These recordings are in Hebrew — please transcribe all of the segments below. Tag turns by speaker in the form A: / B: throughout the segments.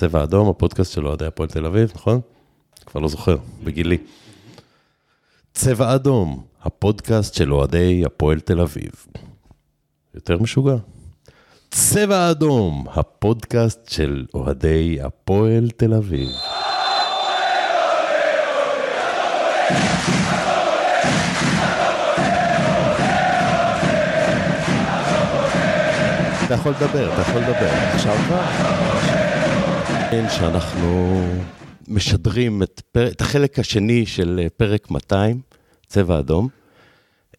A: צבע אדום, הפודקאסט של אוהדי הפועל תל אביב, נכון? כבר לא זוכר, בגילי. צבע אדום, הפודקאסט של אוהדי הפועל תל אביב. יותר משוגע. צבע אדום, הפודקאסט של אוהדי הפועל תל אביב. אתה יכול לדבר, אתה יכול לדבר. עכשיו כבר? כן, שאנחנו משדרים את, פר... את החלק השני של אה, פרק 200, צבע אדום,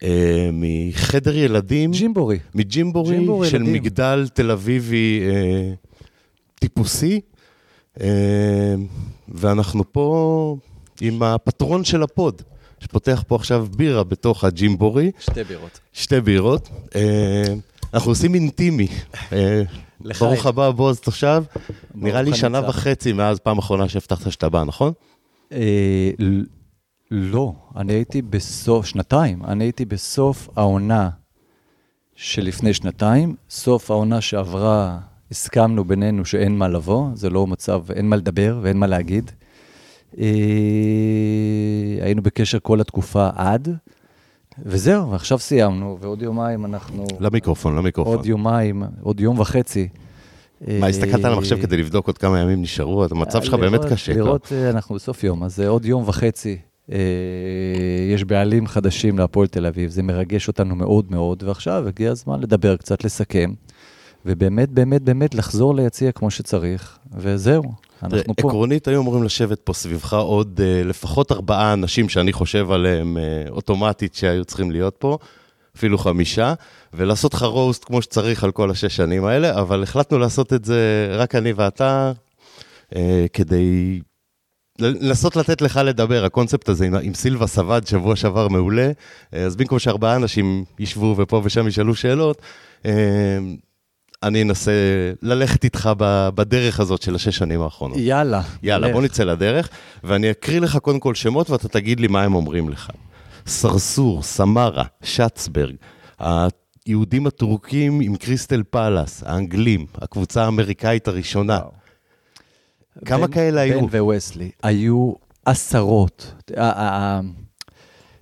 A: אה, מחדר ילדים,
B: ג'ימבורי.
A: מג'ימבורי
B: ג'ימבורי
A: של
B: ילדים.
A: מגדל תל אביבי אה, טיפוסי, אה, ואנחנו פה עם הפטרון של הפוד, שפותח פה עכשיו בירה בתוך הג'ימבורי.
B: שתי בירות.
A: שתי בירות. אה, אנחנו עושים אינטימי. אה,
B: לחיים.
A: ברוך הבא, בועז תושב. נראה לי. שנה וחצי מאז פעם אחרונה שהבטחת שאתה בא, נכון?
B: אה, לא, אני הייתי בסוף, שנתיים, אני הייתי בסוף העונה שלפני שנתיים, סוף העונה שעברה, הסכמנו בינינו שאין מה לבוא, זה לא מצב, אין מה לדבר ואין מה להגיד. אה, היינו בקשר כל התקופה עד, וזהו, ועכשיו סיימנו, ועוד יומיים אנחנו...
A: למיקרופון, למיקרופון.
B: עוד יומיים, עוד יום וחצי.
A: מה, הסתכלת על המחשב כדי לבדוק עוד כמה ימים נשארו? המצב שלך באמת קשה.
B: לראות, אה, אנחנו בסוף יום, אז אה, עוד יום וחצי. אה, יש בעלים חדשים להפועל תל אביב, זה מרגש אותנו מאוד מאוד, ועכשיו הגיע הזמן לדבר קצת, לסכם, ובאמת, באמת, באמת לחזור ליציע כמו שצריך, וזהו, אנחנו פה.
A: עקרונית היו אמורים לשבת פה סביבך עוד אה, לפחות ארבעה אנשים שאני חושב עליהם אה, אוטומטית שהיו צריכים להיות פה, אפילו חמישה, ולעשות לך רוסט כמו שצריך על כל השש שנים האלה, אבל החלטנו לעשות את זה רק אני ואתה, אה, כדי לנסות לתת לך לדבר, הקונספט הזה עם, עם סילבה סבד שבוע שעבר מעולה, אה, אז במקום שארבעה אנשים ישבו ופה ושם ישאלו שאלות, אה, אני אנסה ללכת איתך בדרך הזאת של השש שנים האחרונות.
B: יאללה.
A: יאללה,
B: לך.
A: בוא נצא לדרך, ואני אקריא לך קודם כל שמות ואתה תגיד לי מה הם אומרים לך. סרסור, סמרה, שצברג, היהודים הטורקים עם קריסטל פאלאס, האנגלים, הקבוצה האמריקאית הראשונה.
B: וואו.
A: כמה
B: בן-
A: כאלה היו?
B: בן וווסלי, היו עשרות.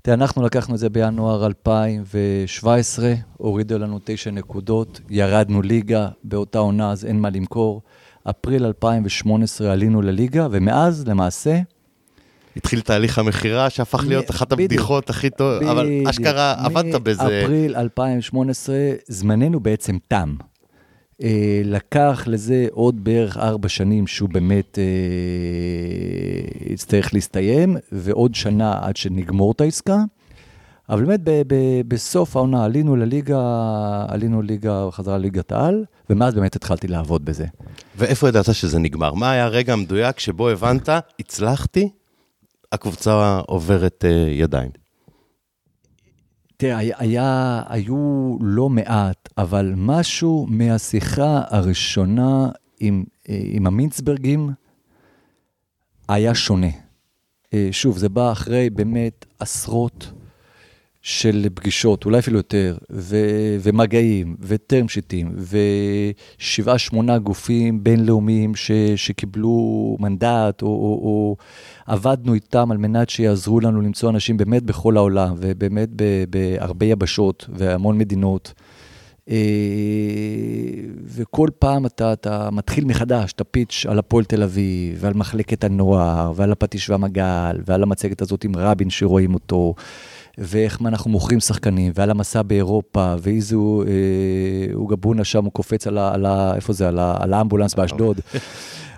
B: אה, אה, אה, תראה, אנחנו לקחנו את זה בינואר 2017, הורידו לנו תשע נקודות, ירדנו ליגה באותה עונה, אז אין מה למכור. אפריל 2018 עלינו לליגה, ומאז, למעשה,
A: התחיל תהליך המכירה שהפך להיות אחת
B: בדיוק.
A: הבדיחות הכי טוב, אבל. אשכרה עבדת בזה.
B: מאפריל 2018, זמננו בעצם תם. אה, לקח לזה עוד בערך ארבע שנים שהוא באמת אה, יצטרך להסתיים, ועוד שנה עד שנגמור את העסקה. אבל באמת ב- ב- בסוף העונה עלינו לליגה, עלינו ליגה, חזרה לליגת העל, ומאז באמת התחלתי לעבוד בזה.
A: ואיפה ידעת שזה נגמר? מה היה הרגע המדויק שבו הבנת, הצלחתי, הקבוצה עוברת אה, ידיים?
B: תראה, היה, היו לא מעט, אבל משהו מהשיחה הראשונה עם, אה, עם המינצברגים היה שונה. אה, שוב, זה בא אחרי באמת עשרות של פגישות, אולי אפילו יותר, ו- ומגעים, וטרם שיטים, ושבעה, שמונה גופים בינלאומיים ש- שקיבלו מנדט, או, או, או עבדנו איתם על מנת שיעזרו לנו למצוא אנשים באמת בכל העולם, ובאמת ב- בהרבה יבשות והמון מדינות. אה, וכל פעם אתה, אתה מתחיל מחדש את הפיץ' על הפועל תל אביב, ועל מחלקת הנוער, ועל הפטיש והמגל, ועל המצגת הזאת עם רבין שרואים אותו, ואיך אנחנו מוכרים שחקנים, ועל המסע באירופה, ואיזה הוא, אה, הוא גבונה שם, הוא קופץ על ה... על ה איפה זה? על, האמבולנס באשדוד.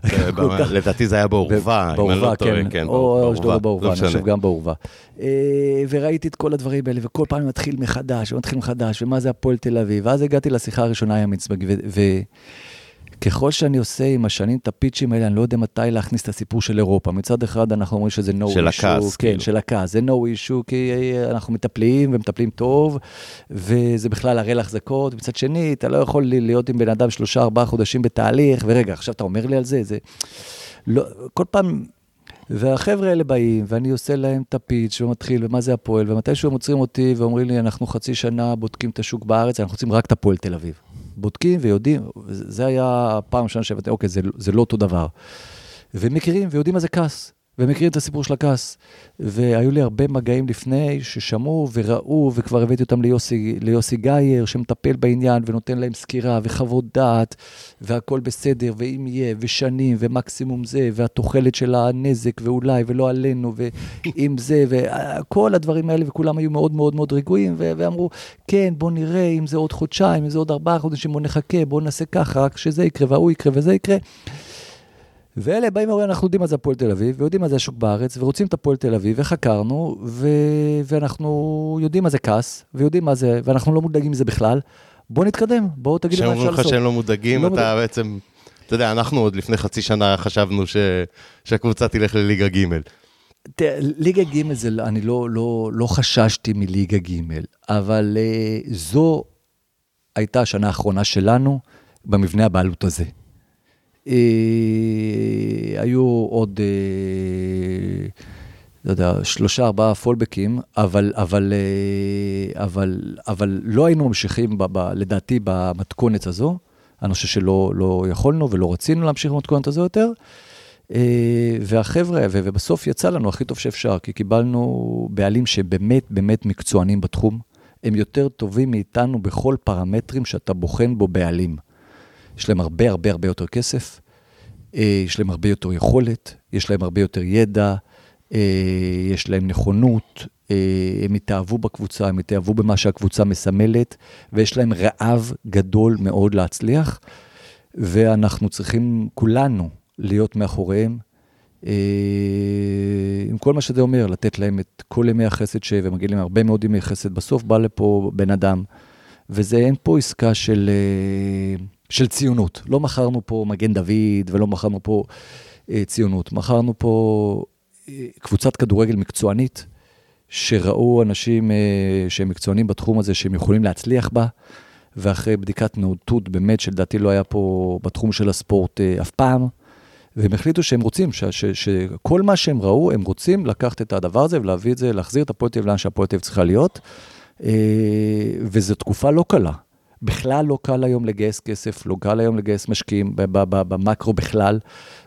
A: אה, לדעתי זה היה בעורבה, אם אני לא טועה,
B: כן,
A: כן,
B: או אשדוד או
A: לא
B: אני
A: משנה.
B: חושב גם בעורבה. אה, וראיתי את כל הדברים האלה, וכל פעם מתחיל מחדש, ומתחיל מחדש, ומה זה הפועל תל אביב, ואז הגעתי לשיחה הראשונה עם מצבג, וככל שאני עושה עם השנים את הפיצ'ים האלה, אני לא יודע מתי להכניס את הסיפור של אירופה. מצד אחד אנחנו אומרים שזה no issue,
A: של הכעס,
B: כן,
A: כאילו.
B: של הכעס, זה no issue, כי אה, אנחנו מטפלים ומטפלים טוב, וזה בכלל הראל החזקות. מצד שני, אתה לא יכול להיות עם בן אדם שלושה, ארבעה חודשים בתהליך, ורגע, עכשיו אתה אומר לי על זה, זה... לא, כל פעם, והחבר'ה האלה באים, ואני עושה להם את הפיץ' ומתחיל, ומה זה הפועל, ומתישהו הם עוצרים אותי ואומרים לי, אנחנו חצי שנה בודקים את השוק בארץ, אנחנו רוצים רק את הפועל תל אביב. בודקים ויודעים, זה היה הפעם הראשונה שהבאתי, אוקיי, זה, זה לא אותו דבר. ומכירים ויודעים מה זה כעס. ומכירים את הסיפור של הכעס. והיו לי הרבה מגעים לפני ששמעו וראו, וכבר הבאתי אותם ליוסי, ליוסי גייר, שמטפל בעניין ונותן להם סקירה וחוות דעת, והכל בסדר, ואם יהיה, ושנים, ומקסימום זה, והתוחלת של הנזק, ואולי, ולא עלינו, ואם זה, וכל הדברים האלה, וכולם היו מאוד מאוד מאוד רגועים, ואמרו, כן, בוא נראה אם זה עוד חודשיים, אם זה עוד ארבעה חודשים, בוא נחכה, בוא נעשה ככה, רק שזה יקרה, וההוא יקרה, וזה יקרה. ואלה באים ואומרים, אנחנו יודעים מה זה הפועל תל אביב, ויודעים מה זה השוק בארץ, ורוצים את הפועל תל אביב, וחקרנו, ו... ואנחנו יודעים מה זה כעס, ויודעים מה זה, ואנחנו לא מודאגים מזה בכלל. בואו נתקדם, בואו תגידו מה אפשר לעשות.
A: כשאומרים לך שהם לא מודאגים, לא אתה מודאג... בעצם, אתה יודע, אנחנו עוד לפני חצי שנה חשבנו ש... שהקבוצה תלך לליגה ג'.
B: תראה, ליגה ג' זה, אני לא, לא, לא חששתי מליגה ג', אבל uh, זו הייתה השנה האחרונה שלנו במבנה הבעלות הזה. אה, היו עוד, אה, לא יודע, שלושה, ארבעה פולבקים, אבל, אבל, אה, אבל, אבל לא היינו ממשיכים, ב, ב, לדעתי, במתכונת הזו. אני חושב שלא לא יכולנו ולא רצינו להמשיך במתכונת הזו יותר. והחבר'ה, ובסוף יצא לנו הכי טוב שאפשר, כי קיבלנו בעלים שבאמת באמת מקצוענים בתחום. הם יותר טובים מאיתנו בכל פרמטרים שאתה בוחן בו בעלים. יש להם הרבה הרבה הרבה יותר כסף, אה, יש להם הרבה יותר יכולת, יש להם הרבה יותר ידע, אה, יש להם נכונות, אה, הם התאהבו בקבוצה, הם התאהבו במה שהקבוצה מסמלת, ויש להם רעב גדול מאוד להצליח, ואנחנו צריכים כולנו להיות מאחוריהם. עם כל מה שזה אומר, לתת להם את כל ימי החסד ש... ומגיעים להם הרבה מאוד ימי חסד. בסוף בא לפה בן אדם, וזה, אין פה עסקה של... של ציונות. לא מכרנו פה מגן דוד ולא מכרנו פה אה, ציונות. מכרנו פה אה, קבוצת כדורגל מקצוענית, שראו אנשים אה, שהם מקצוענים בתחום הזה, שהם יכולים להצליח בה, ואחרי בדיקת נאותות, באמת, שלדעתי לא היה פה בתחום של הספורט אה, אף פעם, והם החליטו שהם רוצים, ש, ש, שכל מה שהם ראו, הם רוצים לקחת את הדבר הזה ולהביא את זה, להחזיר את הפועל תל לאן שהפועל תל צריכה להיות, אה, וזו תקופה לא קלה. בכלל לא קל היום לגייס כסף, לא קל היום לגייס משקיעים במקרו בכלל.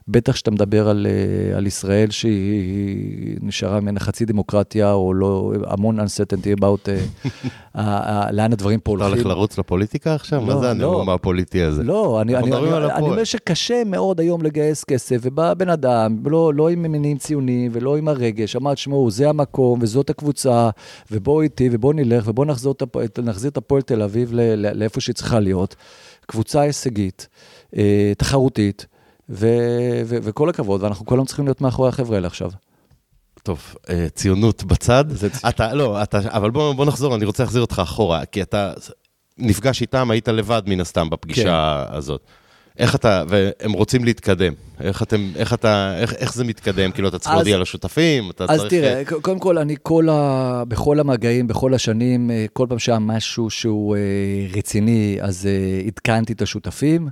B: בטח שאתה מדבר על, אה, על ישראל שהיא נשארה ממנה חצי דמוקרטיה, או לא, המון uncertainty about uh, לאן הדברים פה הולכים.
A: אתה הולך לרוץ לפוליטיקה עכשיו? לא, מה זה הנאום לא, הפוליטי הזה?
B: לא, אני, אני, אני, אני אומר שקשה מאוד היום לגייס כסף, ובא בן אדם, לא, לא עם מניעים ציוניים ולא עם הרגש, אמר, תשמעו, זה המקום וזאת הקבוצה, ובואו איתי ובואו נלך ובואו נחזיר את הפועל תל אביב לאיפה שהיא צריכה להיות. קבוצה הישגית, אה, תחרותית. ו- ו- וכל הכבוד, ואנחנו כל היום צריכים להיות מאחורי החבר'ה האלה עכשיו.
A: טוב, אה, ציונות בצד. אתה, לא, אתה, אבל בוא, בוא נחזור, אני רוצה להחזיר אותך אחורה, כי אתה נפגש איתם, היית לבד מן הסתם בפגישה כן. הזאת. איך אתה, והם רוצים להתקדם, איך אתם, איך אתה, איך, איך זה מתקדם? כאילו, אתה צריך להודיע לשותפים, אתה
B: אז
A: צריך...
B: אז תראה, קודם כל, אני כל ה... בכל המגעים, בכל השנים, אה, כל פעם שהיה משהו שהוא אה, רציני, אז עדכנתי את השותפים.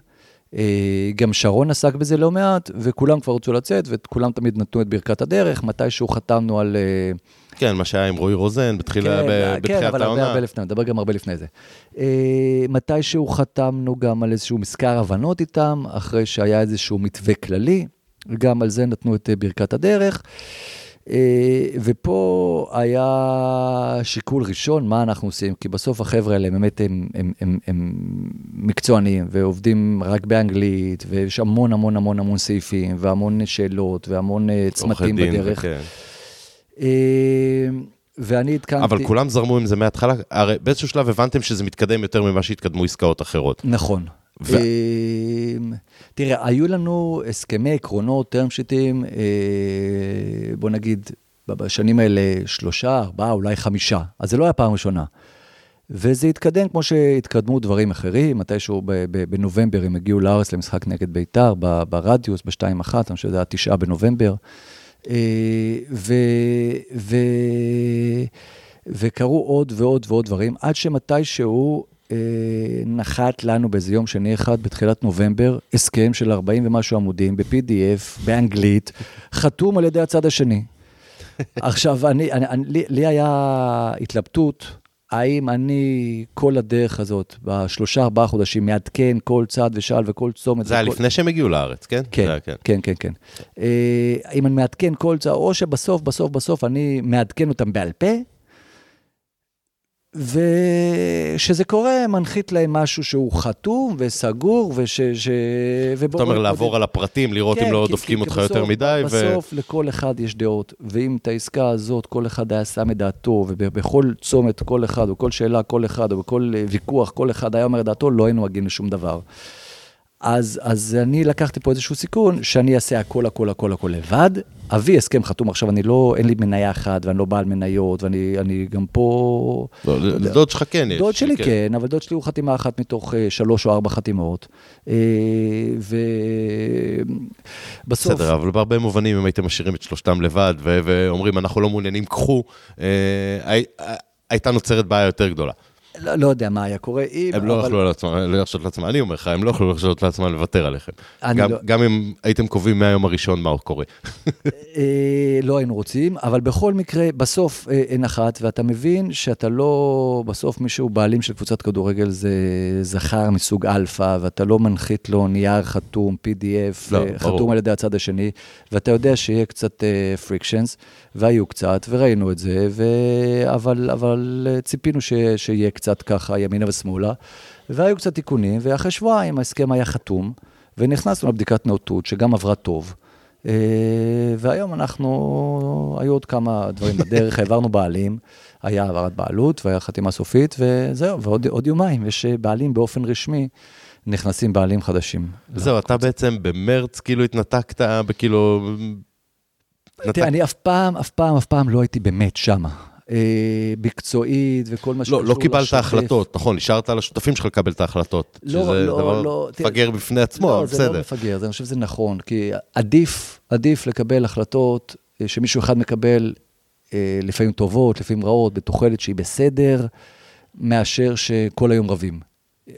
B: אה, גם שרון עסק בזה לא מעט, וכולם כבר רצו לצאת, וכולם תמיד נתנו את ברכת הדרך, מתישהו חתמנו על... אה,
A: כן, מה שהיה עם רועי רוזן בתחילה, כן, בתחילת העונה. כן, אבל הרבה,
B: הרבה לפני, נדבר גם הרבה לפני זה. אה, מתישהו חתמנו גם על איזשהו מזכר הבנות איתם, אחרי שהיה איזשהו מתווה כללי, גם על זה נתנו את ברכת הדרך. אה, ופה היה שיקול ראשון, מה אנחנו עושים, כי בסוף החבר'ה האלה באמת הם, הם, הם, הם מקצוענים ועובדים רק באנגלית, ויש המון המון המון המון סעיפים, והמון שאלות, והמון אה, צמתים בדרך. וכן. אה, ואני עדכנתי...
A: אבל כולם זרמו עם זה מההתחלה, הרי באיזשהו שלב הבנתם שזה מתקדם יותר ממה שהתקדמו עסקאות אחרות.
B: נכון. ו... תראה, היו לנו הסכמי עקרונות, term שיטים, אה, בוא נגיד, בשנים האלה שלושה, ארבעה, אולי חמישה. אז זה לא היה פעם ראשונה. וזה התקדם כמו שהתקדמו דברים אחרים, מתישהו בנובמבר הם הגיעו לארץ למשחק נגד בית"ר, ברדיוס, בשתיים אחת, אני חושב שזה היה תשעה בנובמבר. אה, ו, ו, וקרו עוד ועוד ועוד דברים, עד שמתישהו נחת לנו באיזה יום שני אחד בתחילת נובמבר, הסכם של 40 ומשהו עמודים ב-PDF, באנגלית, חתום על ידי הצד השני. עכשיו, אני, אני, אני, לי, לי היה התלבטות, האם אני כל הדרך הזאת, בשלושה, ארבעה חודשים, מעדכן כל צעד ושעל וכל צומת.
A: זה היה
B: וכל...
A: לפני שהם הגיעו לארץ, כן?
B: כן,
A: זה כן.
B: כן, כן, כן. אה, אם אני מעדכן כל צעד, או שבסוף, בסוף, בסוף אני מעדכן אותם בעל פה, וכשזה קורה, מנחית להם משהו שהוא חתום וסגור, וש... ש...
A: אתה אומר לעבור על הפרטים, לראות אם
B: כן,
A: לא
B: כי-
A: דופקים
B: כי
A: אותך
B: בסוף-
A: יותר מדי, ו...
B: בסוף לכל אחד יש דעות, ואם את העסקה הזאת כל אחד היה שם את דעתו, ובכל צומת כל אחד, או כל שאלה כל אחד, או בכל אה, ויכוח כל אחד היה אומר את דעתו, לא היינו מגיעים לשום דבר. אז, אז אני לקחתי פה איזשהו סיכון, שאני אעשה הכל, הכל, הכל, הכל לבד. אביא הסכם חתום עכשיו, אני לא, אין לי מניה אחת, ואני לא בעל מניות, ואני אני גם פה...
A: לא, לדוד שלך כן יש.
B: דוד שלי כן, אבל דוד שלי הוא חתימה אחת מתוך אה, שלוש או ארבע חתימות. אה, ובסוף...
A: בסדר, אבל בהרבה מובנים, אם הייתם משאירים את שלושתם לבד, ואומרים, אנחנו לא מעוניינים, קחו, אה, הי- הייתה נוצרת בעיה יותר גדולה.
B: לא, לא יודע מה היה קורה אם...
A: הם לא
B: אבל-
A: יכלו לעצמם, לא להרשות לעצמם, אני אומר לך, הם לא יכלו להרשות לעצמם לוותר עליכם. גם-
B: לא-
A: גם אם הייתם קובעים מהיום הראשון מה קורה.
B: אה, לא היינו רוצים, אבל בכל מקרה, בסוף אה, אין אחת, ואתה מבין שאתה לא, בסוף מישהו בעלים של קבוצת כדורגל זה זכר מסוג אלפא, ואתה לא מנחית לו נייר חתום, PDF,
A: לא,
B: אה,
A: ברור.
B: חתום על ידי הצד השני, ואתה יודע שיהיה קצת frictions, והיו קצת, וראינו את זה, ו... אבל, אבל אה, ציפינו ש... שיהיה קצת ככה ימינה ושמאלה, והיו קצת תיקונים, ואחרי שבועיים ההסכם היה חתום, ונכנסנו לבדיקת נאותות, שגם עברה טוב. אה, והיום אנחנו, היו עוד כמה דברים בדרך, העברנו בעלים, היה העברת בעלות והיה חתימה סופית, וזהו, ועוד עוד יומיים, יש אה, בעלים באופן רשמי, נכנסים בעלים חדשים.
A: זהו, אתה בעצם במרץ כאילו התנתקת, בכאילו...
B: תראה, אני אף פעם, אף פעם, אף פעם לא הייתי באמת שמה. אה, מקצועית וכל מה שקשור
A: לא, לא קיבלת
B: לשוטף.
A: החלטות, נכון, השארת לשותפים שלך לקבל את ההחלטות.
B: לא,
A: שזה
B: לא,
A: דבר
B: לא,
A: מפגר בפני עצמו,
B: לא,
A: אבל
B: זה לא
A: בסדר.
B: מפגר, אני חושב שזה נכון, כי עדיף, עדיף לקבל החלטות אה, שמישהו אחד מקבל, אה, לפעמים טובות, לפעמים רעות, בתוחלת שהיא בסדר, מאשר שכל היום רבים.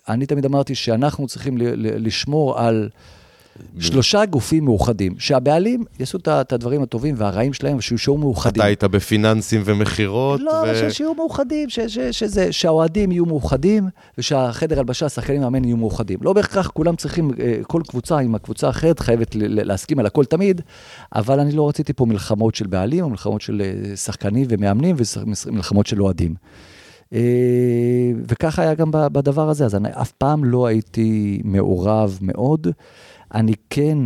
B: אני תמיד אמרתי שאנחנו צריכים לשמור על שלושה גופים מאוחדים, שהבעלים יעשו את הדברים הטובים והרעים שלהם, ושיהיו מאוחדים.
A: אתה היית בפיננסים ומכירות,
B: לא,
A: ו-
B: שיהיו מאוחדים, ש- ש- שזה, שהאוהדים יהיו מאוחדים, ושהחדר הלבשה, השחקנים והמאמן יהיו מאוחדים. לא בהכרח כולם צריכים, אה, כל קבוצה עם הקבוצה האחרת חייבת להסכים על הכל תמיד, אבל אני לא רציתי פה מלחמות של בעלים, או מלחמות של אה, שחקנים ומאמנים, ומלחמות של אוהדים. אה, וככה היה גם בדבר הזה, אז אני אף פעם לא הייתי מעורב מאוד. אני כן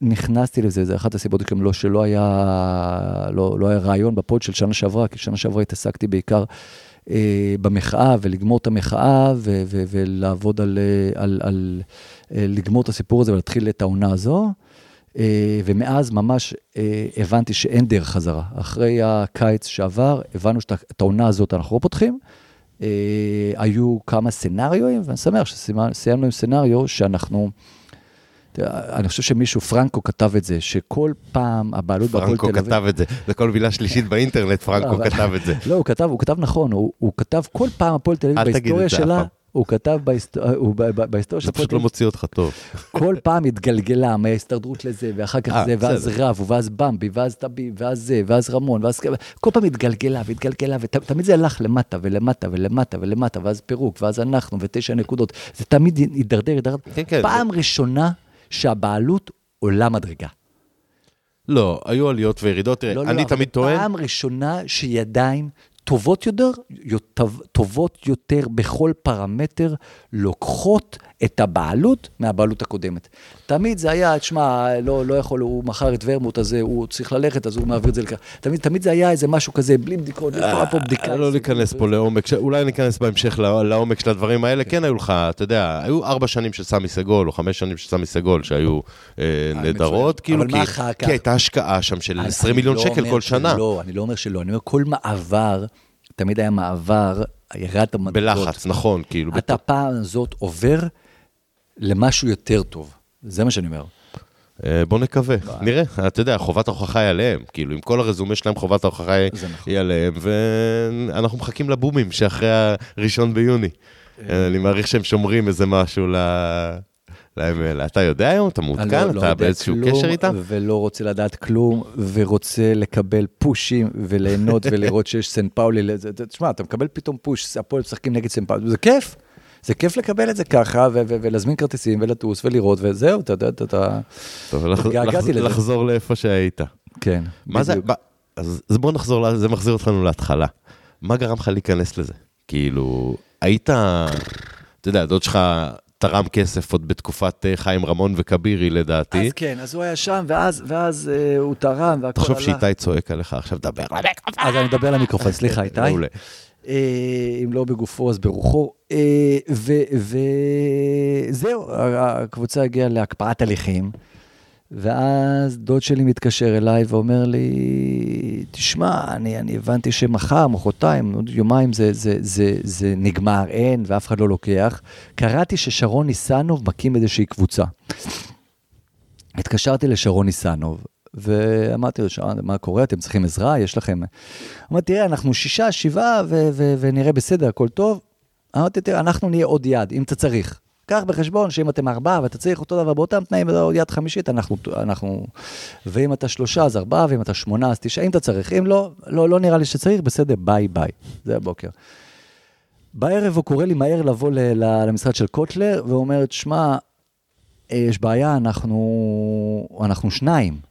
B: נכנסתי לזה, זה אחת הסיבות גם לא שלא היה, לא, לא היה רעיון בפוד של שנה שעברה, כי שנה שעברה התעסקתי בעיקר אה, במחאה ולגמור את המחאה ו- ו- ולעבוד על, אה, על, על אה, לגמור את הסיפור הזה ולהתחיל את העונה הזו. אה, ומאז ממש אה, הבנתי שאין דרך חזרה. אחרי הקיץ שעבר, הבנו שאת את העונה הזאת אנחנו לא פותחים. אה, היו כמה סצנריואים, ואני שמח שסיימנו עם סצנריו שאנחנו... אני חושב שמישהו, פרנקו כתב את זה, שכל פעם הבעלות בהפועל
A: פרנקו
B: תל אביב...
A: כתב את זה, זה כל מילה שלישית באינטרנט, פרנקו כתב את זה.
B: לא, הוא כתב, הוא כתב נכון, הוא, הוא כתב כל פעם הפועל תל אביב בהיסטוריה
A: זה
B: שלה. הוא כתב בהיסטוריה של
A: זה
B: הפועל
A: פשוט
B: תל
A: לא
B: אביב,
A: מוציא אותך טוב.
B: כל פעם התגלגלה מההסתדרות לזה, ואחר כך
A: אה,
B: זה, ואז. רבו, ואז במבי, ואז טביב, ואז זה, ואז רמון, ואז... כל פעם התגלגלה והתגלגלה, ותמיד זה הלך למטה ולמטה ולמטה ולמטה, ואז פירוק, ואז אנחנו, ותשע נקודות. זה תמיד הידרדר, הידרדר.
A: כן, כן.
B: פעם ראשונה שהבעלות עולה מדרגה.
A: לא, היו עליות וירידות. תראה,
B: לא, לא,
A: אני
B: אבל
A: תמיד טוען,
B: פעם ראשונה שידיים טובות יותר, טובות יותר בכל פרמטר, לוקחות את הבעלות מהבעלות הקודמת. תמיד זה היה, תשמע, לא, לא יכול, הוא מכר את ורמוט הזה, הוא צריך ללכת, אז הוא מעביר את זה לכאן. תמיד, תמיד זה היה איזה משהו כזה, בלי בדיקות, יש פה- פה בדיקה.
A: לא ניכנס פה לעומק, אולי ניכנס בהמשך לעומק של הדברים האלה. כן היו לך, אתה יודע, היו ארבע שנים של סמי סגול, או חמש שנים של סמי סגול, שהיו אה, נהדרות, כאילו, כי- הייתה השקעה שם של
B: אני-
A: 20
B: אני
A: מיליון
B: לא
A: שקל כל שנה.
B: שלא, אני לא אומר שלא, אני אומר, כל מעבר, תמיד היה מעבר, ירד המדרגות.
A: בלחץ, נכון, כאילו.
B: אתה פעם הזאת עובר למשהו יותר טוב. זה מה שאני אומר.
A: אה, בוא נקווה, נראה, אתה יודע, חובת ההוכחה היא עליהם, כאילו, עם כל הרזומה שלהם, חובת ההוכחה היא-
B: נכון.
A: עליהם, ואנחנו מחכים לבומים שאחרי הראשון ביוני.
B: אה.
A: אני מעריך שהם שומרים איזה משהו ל- להם. אתה יודע היום? אתה מעודכן?
B: לא- לא
A: אתה
B: יודע
A: באיזשהו
B: כלום,
A: קשר איתם?
B: ולא רוצה לדעת כלום, ורוצה לקבל פושים וליהנות ולראות שיש סן פאולי. תשמע, אתה מקבל פתאום פוש, הפועל משחקים נגד סן פאולי, זה כיף. זה כיף לקבל את זה ככה, ולהזמין כרטיסים, ולטוס, ולראות, וזהו, אתה יודע, אתה-.
A: טוב. לחזור לאיפה שהיית.
B: כן.
A: מה זה, אז בוא נחזור, זה מחזיר אותנו להתחלה. מה גרם לך להיכנס לזה? כאילו, היית, אתה יודע, דוד שלך תרם כסף עוד בתקופת אה, חיים רמון וכבירי לדעתי.
B: אז כן, אז הוא היה שם, ואז, ואז אה, הוא תרם, והכל
A: תחשוב
B: הלך.
A: שאיתי צועק עליך עכשיו, דבר למיקרופון.
B: אז אני מדבר למיקרופון, סליחה, איתי. אה, אם לא בגופו, אז ברוחו. אה, וזהו, הקבוצה הגיעה להקפאת הליכים, ואז דוד שלי מתקשר אליי ואומר לי, תשמע, אני, אני הבנתי שמחר, מחרתיים, עוד יומיים זה, זה, זה, זה נגמר, אין, ואף אחד לא לוקח. קראתי ששרון ניסנוב מקים איזושהי קבוצה. התקשרתי לשרון ניסנוב, ואמרתי לו, מה קורה? אתם צריכים עזרה? יש לכם... אמרתי, תראה, אנחנו שישה, שבעה, ו- ו- ונראה בסדר, הכל טוב. אמרתי, תראה, אנחנו נהיה עוד יד, אם אתה צריך. קח בחשבון שאם אתם ארבעה ואתה צריך אותו דבר באותם תנאים, עוד יד חמישית, אנחנו, אנחנו... ואם אתה שלושה, אז ארבעה, ואם אתה שמונה, אז תשעה, אם אתה צריך. אם לא, לא, לא נראה לי שצריך, בסדר, ביי ביי. זה הבוקר. בערב הוא קורא לי מהר לבוא ל- ל- למשרד של קוטלר, והוא אומר, שמע, אה, יש בעיה, אנחנו, אנחנו שניים.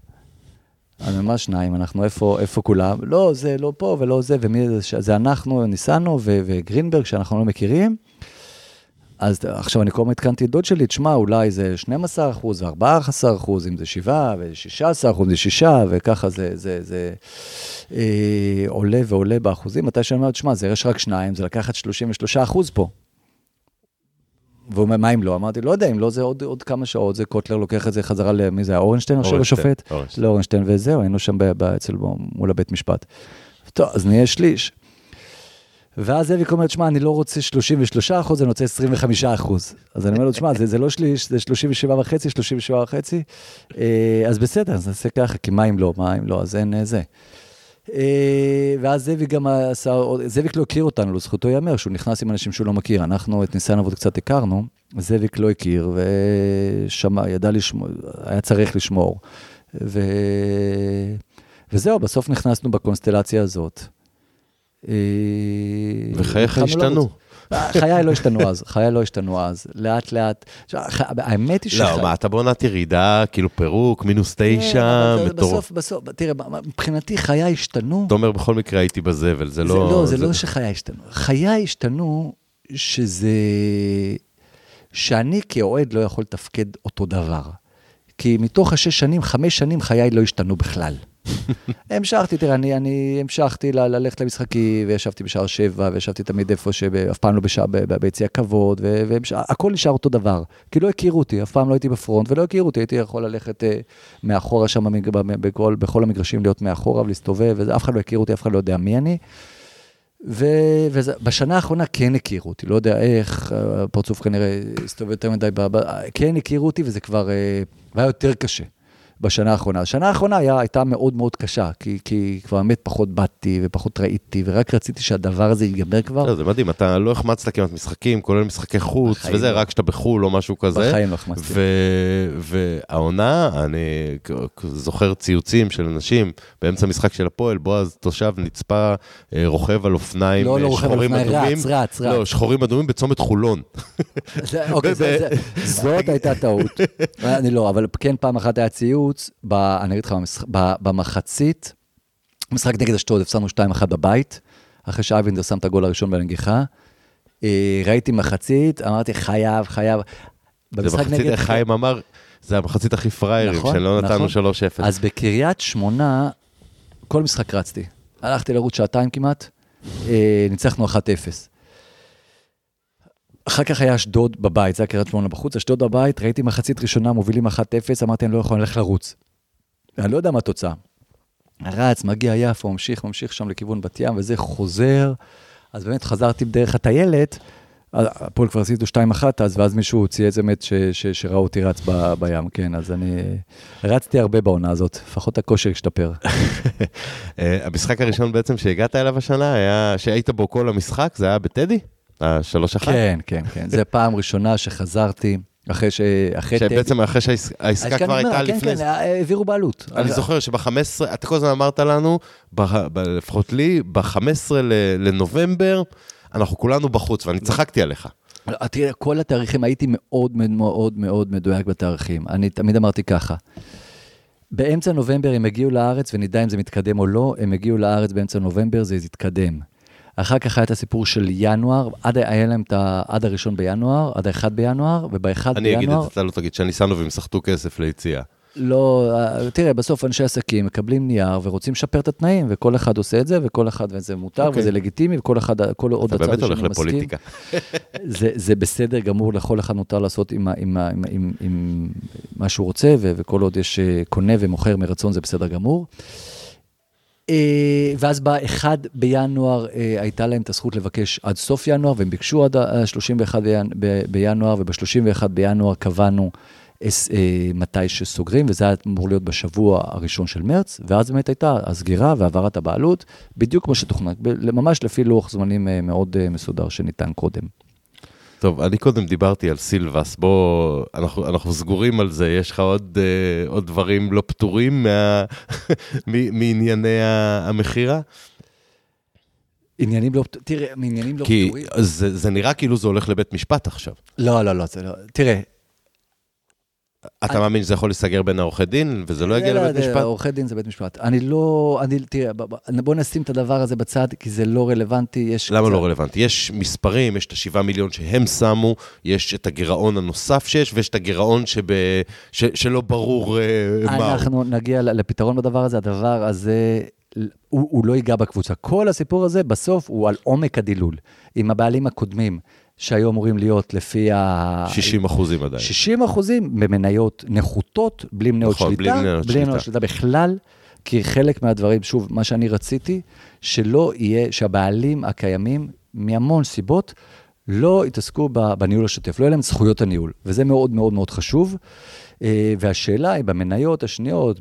B: אני ממש שניים, אנחנו איפה, איפה כולם? לא, זה לא פה ולא זה, ומי זה, זה אנחנו, ניסנו ו- וגרינברג, שאנחנו לא מכירים. אז עכשיו אני כל הזמן עדכנתי את דוד שלי, תשמע, אולי זה 12 אחוז ו-14 אחוז, אם זה 7 ו-16 אחוז, זה 6, וככה זה, זה, זה אה, עולה ועולה באחוזים. מתי שאני אומר, תשמע, זה יש רק שניים, זה לקחת 33 אחוז פה. והוא אומר, מה אם לא? אמרתי, לא יודע, אם לא זה עוד, עוד כמה שעות, זה קוטלר לוקח את זה חזרה למי זה, אורנשטיין
A: אורנשטיין,
B: השופט?
A: אורנשטיין.
B: לאורנשטיין וזהו, היינו שם אצל, מול הבית משפט. טוב, אז נהיה שליש. ואז זאביק אומר, תשמע, אני לא רוצה 33 אחוז, אני רוצה 25 אחוז. אז אני אומר לו, תשמע, זה, זה לא שליש, זה 37 וחצי, 37 וחצי. אה, אז בסדר, אז נעשה ככה, כי מה אם לא, מה אם לא, אז אין אה, זה. אה, ואז זאביק גם עשה, זאביק לא הכיר אותנו, לזכותו ייאמר, שהוא נכנס עם אנשים שהוא לא מכיר. אנחנו את ניסיון עבוד קצת הכרנו, זאביק לא הכיר, ושמע, ידע לשמור, היה צריך לשמור. ו... וזהו, בסוף נכנסנו בקונסטלציה הזאת. אה,
A: וחייך השתנו.
B: חיי לא השתנו אז, חיי לא השתנו אז, לאט לאט. האמת היא
A: לא, מה, אתה בעונת ירידה, כאילו פירוק, מינוס תשע,
B: כן, אבל
A: מטורף.
B: בסוף, בסוף, תראה, מבחינתי חיי השתנו.
A: אתה אומר, בכל מקרה הייתי בזבל, זה לא...
B: לא, זה לא שחיי השתנו. חיי השתנו שזה... שאני כאוהד לא יכול לתפקד אותו דבר. כי מתוך השש שנים, חמש שנים חיי לא השתנו בכלל. המשכתי, תראה, אני, אני המשכתי ל- ללכת למשחקים, וישבתי בשער שבע, וישבתי תמיד איפה שאף פעם לא בשער, ב- ב- ביציע כבוד, והכל נשאר אותו דבר. כי לא הכירו אותי, אף פעם לא הייתי בפרונט, ולא הכירו אותי, הייתי יכול ללכת אה, מאחורה שם, במג- במ- בכל, בכל המגרשים, להיות מאחורה ולהסתובב, ואף אחד לא הכיר אותי, אף אחד לא יודע מי אני. ובשנה האחרונה כן הכירו אותי, לא יודע איך, הפרצוף כנראה הסתובב יותר מדי, ב- ב- כן הכירו אותי וזה כבר אה, היה יותר קשה בשנה האחרונה. השנה האחרונה היה, הייתה מאוד מאוד קשה, כי, כי כבר באמת פחות באתי ופחות ראיתי, ורק רציתי שהדבר הזה ייגמר כבר.
A: זה מדהים, אתה לא החמצת כמעט משחקים, כולל משחקי חוץ, וזה,
B: לא.
A: רק כשאתה בחו"ל או משהו כזה.
B: בחיים לא החמצתי.
A: והעונה, אני זוכר ציוצים של אנשים באמצע משחק של הפועל, בועז תושב נצפה אה, רוכב על אופניים
B: לא, לא
A: אה,
B: רוכב על אופניים. רץ, רץ, רץ.
A: לא, שחורים אדומים בצומת חולון.
B: אוקיי, זאת הייתה טעות. אני לא, אבל כן פעם אחת היה ציוץ, ב- אני אגיד לך, במשח- ב- במחצית, משחק נגד אשדוד, הפסדנו 2-1 בבית, אחרי שאייבינדר שם את הגול הראשון בנגיחה. אה, ראיתי מחצית, אמרתי, חייב, חייב.
A: זה מחצית,
B: נגד-
A: חיים אמר, זה המחצית הכי פראיירים,
B: נכון,
A: שלא נתנו
B: נכון.
A: 3-0.
B: אז בקריית שמונה, כל משחק רצתי. הלכתי לרוץ שעתיים כמעט, אה, ניצחנו 1-0. אחר כך היה אשדוד בבית, זה היה קריית שמונה בחוץ, אשדוד בבית, ראיתי מחצית ראשונה מובילים 1-0, אמרתי, אני לא יכול ללכת לרוץ. אני לא יודע מה התוצאה. רץ, מגיע יפו, ממשיך, ממשיך שם לכיוון בת ים, וזה חוזר. אז באמת חזרתי בדרך הטיילת, הפועל כבר עשיתו 2-1 אז, ואז מישהו צייץ באמת ש- ש- שראה אותי רץ ב- בים, כן, אז אני רצתי הרבה בעונה הזאת, לפחות הכושר השתפר.
A: אה, המשחק הראשון בעצם שהגעת אליו השנה, היה, שהיית בו כל המשחק, זה היה בטדי? השלוש אחת?
B: כן, כן, כן. זו פעם ראשונה שחזרתי. אחרי ש... אחרי...
A: שבעצם אחרי שהעסקה כבר הייתה
B: כן,
A: לפני...
B: כן, כן, העבירו בעלות.
A: אני זוכר שב-15, אתה כל הזמן אמרת לנו, לפחות לי, ב-15 לנובמבר, אנחנו כולנו בחוץ, ואני צחקתי עליך.
B: תראה, כל התאריכים, הייתי מאוד מאוד מאוד מדויק בתאריכים. אני תמיד אמרתי ככה, באמצע נובמבר הם הגיעו לארץ, ונדע אם זה מתקדם או לא, הם הגיעו לארץ באמצע נובמבר, זה יתקדם. אחר כך היה את הסיפור של ינואר, עד, היה להם את ה... עד הראשון בינואר, עד האחד בינואר, ובאחד
A: אני אגיד
B: בינואר...
A: את זה, אתה לא תגיד, שהניסנובים סחטו כסף ליציאה.
B: לא, אה, תראה, בסוף אנשי עסקים מקבלים נייר ורוצים לשפר את התנאים, וכל אחד עושה את זה, וכל אחד, וזה מותר,
A: אוקיי.
B: וזה לגיטימי, וכל אחד, כל עוד
A: אתה
B: הצד
A: באמת הולך
B: השני מסכים.
A: לפוליטיקה.
B: זה, זה בסדר גמור, לכל אחד מותר לעשות עם, עם, עם, עם, עם מה שהוא רוצה, וכל עוד יש אה, קונה ומוכר מרצון, זה בסדר גמור. אה, ואז ב-1 בינואר אה, הייתה להם את הזכות לבקש עד סוף ינואר, והם ביקשו עד ה-31 בינואר, וב-31 בינואר קבענו אה, מתי שסוגרים, וזה היה אמור להיות בשבוע הראשון של מרץ, ואז באמת הייתה הסגירה והעברת הבעלות, בדיוק כמו שתוכנן, ממש לפי לוח זמנים מאוד מסודר שניתן קודם.
A: טוב, אני קודם דיברתי על סילבס, בוא, אנחנו, אנחנו סגורים על זה, יש לך עוד, אה, עוד דברים לא פתורים מה, מענייני המכירה?
B: עניינים לא, תראה, מעניינים לא
A: כי
B: פתורים.
A: זה, זה נראה כאילו זה הולך לבית משפט עכשיו.
B: לא, לא, לא, זה לא, תראה.
A: אתה
B: אני-
A: מאמין שזה יכול להיסגר בין העורכי דין, וזה לא יגיע לבית משפט?
B: עורכי דין זה בית משפט. אני לא, אני, תראה, בוא נשים את הדבר הזה בצד, כי זה לא רלוונטי, יש...
A: למה
B: קצת-
A: לא רלוונטי? יש מספרים, יש את השבעה מיליון שהם שמו, יש את הגירעון הנוסף שיש, ויש את הגירעון שב, ש, שלא ברור אה, מה.
B: אנחנו נגיע לפתרון בדבר הזה, הדבר הזה, הוא, הוא לא ייגע בקבוצה. כל הסיפור הזה, בסוף, הוא על עומק הדילול. עם הבעלים הקודמים, שהיו אמורים להיות לפי ה...
A: 60 אחוזים עדיין.
B: 60 אחוזים במניות נחותות, בלי מניות
A: נכון, בלי
B: שליטה,
A: מניות
B: בלי
A: שליטה.
B: מניות שליטה בכלל, כי חלק מהדברים, שוב, מה שאני רציתי, שלא יהיה, שהבעלים הקיימים, מהמון סיבות, לא יתעסקו בניהול השוטף, לא יהיה להם זכויות הניהול, וזה מאוד מאוד מאוד חשוב. אה, והשאלה היא במניות השניות,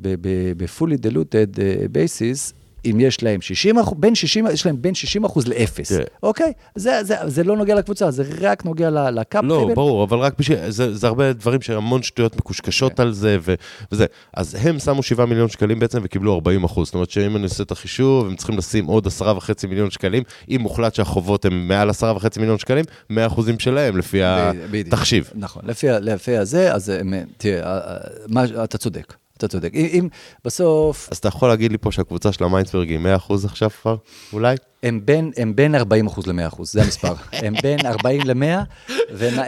B: ב-fully diluted אה, basis, אם יש להם 60 אחוז, בין 60, יש להם בין 60 אחוז לאפס,
A: תראה.
B: אוקיי? זה, זה, זה לא נוגע לקבוצה, זה רק נוגע לקאפ
A: לא,
B: טייבל.
A: ברור, אבל רק בשביל, זה, זה הרבה דברים שהמון שטויות מקושקשות
B: כן.
A: על זה ו, וזה. אז הם שמו 7 מיליון שקלים בעצם וקיבלו 40 אחוז. זאת אומרת שאם אני עושה את החישוב, הם צריכים לשים עוד 10.5 מיליון שקלים. אם מוחלט שהחובות הם מעל 10.5 מיליון שקלים, 100 אחוזים שלהם לפי
B: בדיוק.
A: התחשיב.
B: נכון, לפי, לפי הזה, אז תראה, אה, אה, אתה צודק, אתה צודק. אם, בסוף
A: אז אתה יכול להגיד לי פה שהקבוצה של המיינסברג היא 100 אחוז עכשיו כבר, אולי?
B: הם בין, הם בין 40 אחוז ל-100 אחוז, זה המספר. הם בין 40 ל-100, ומה...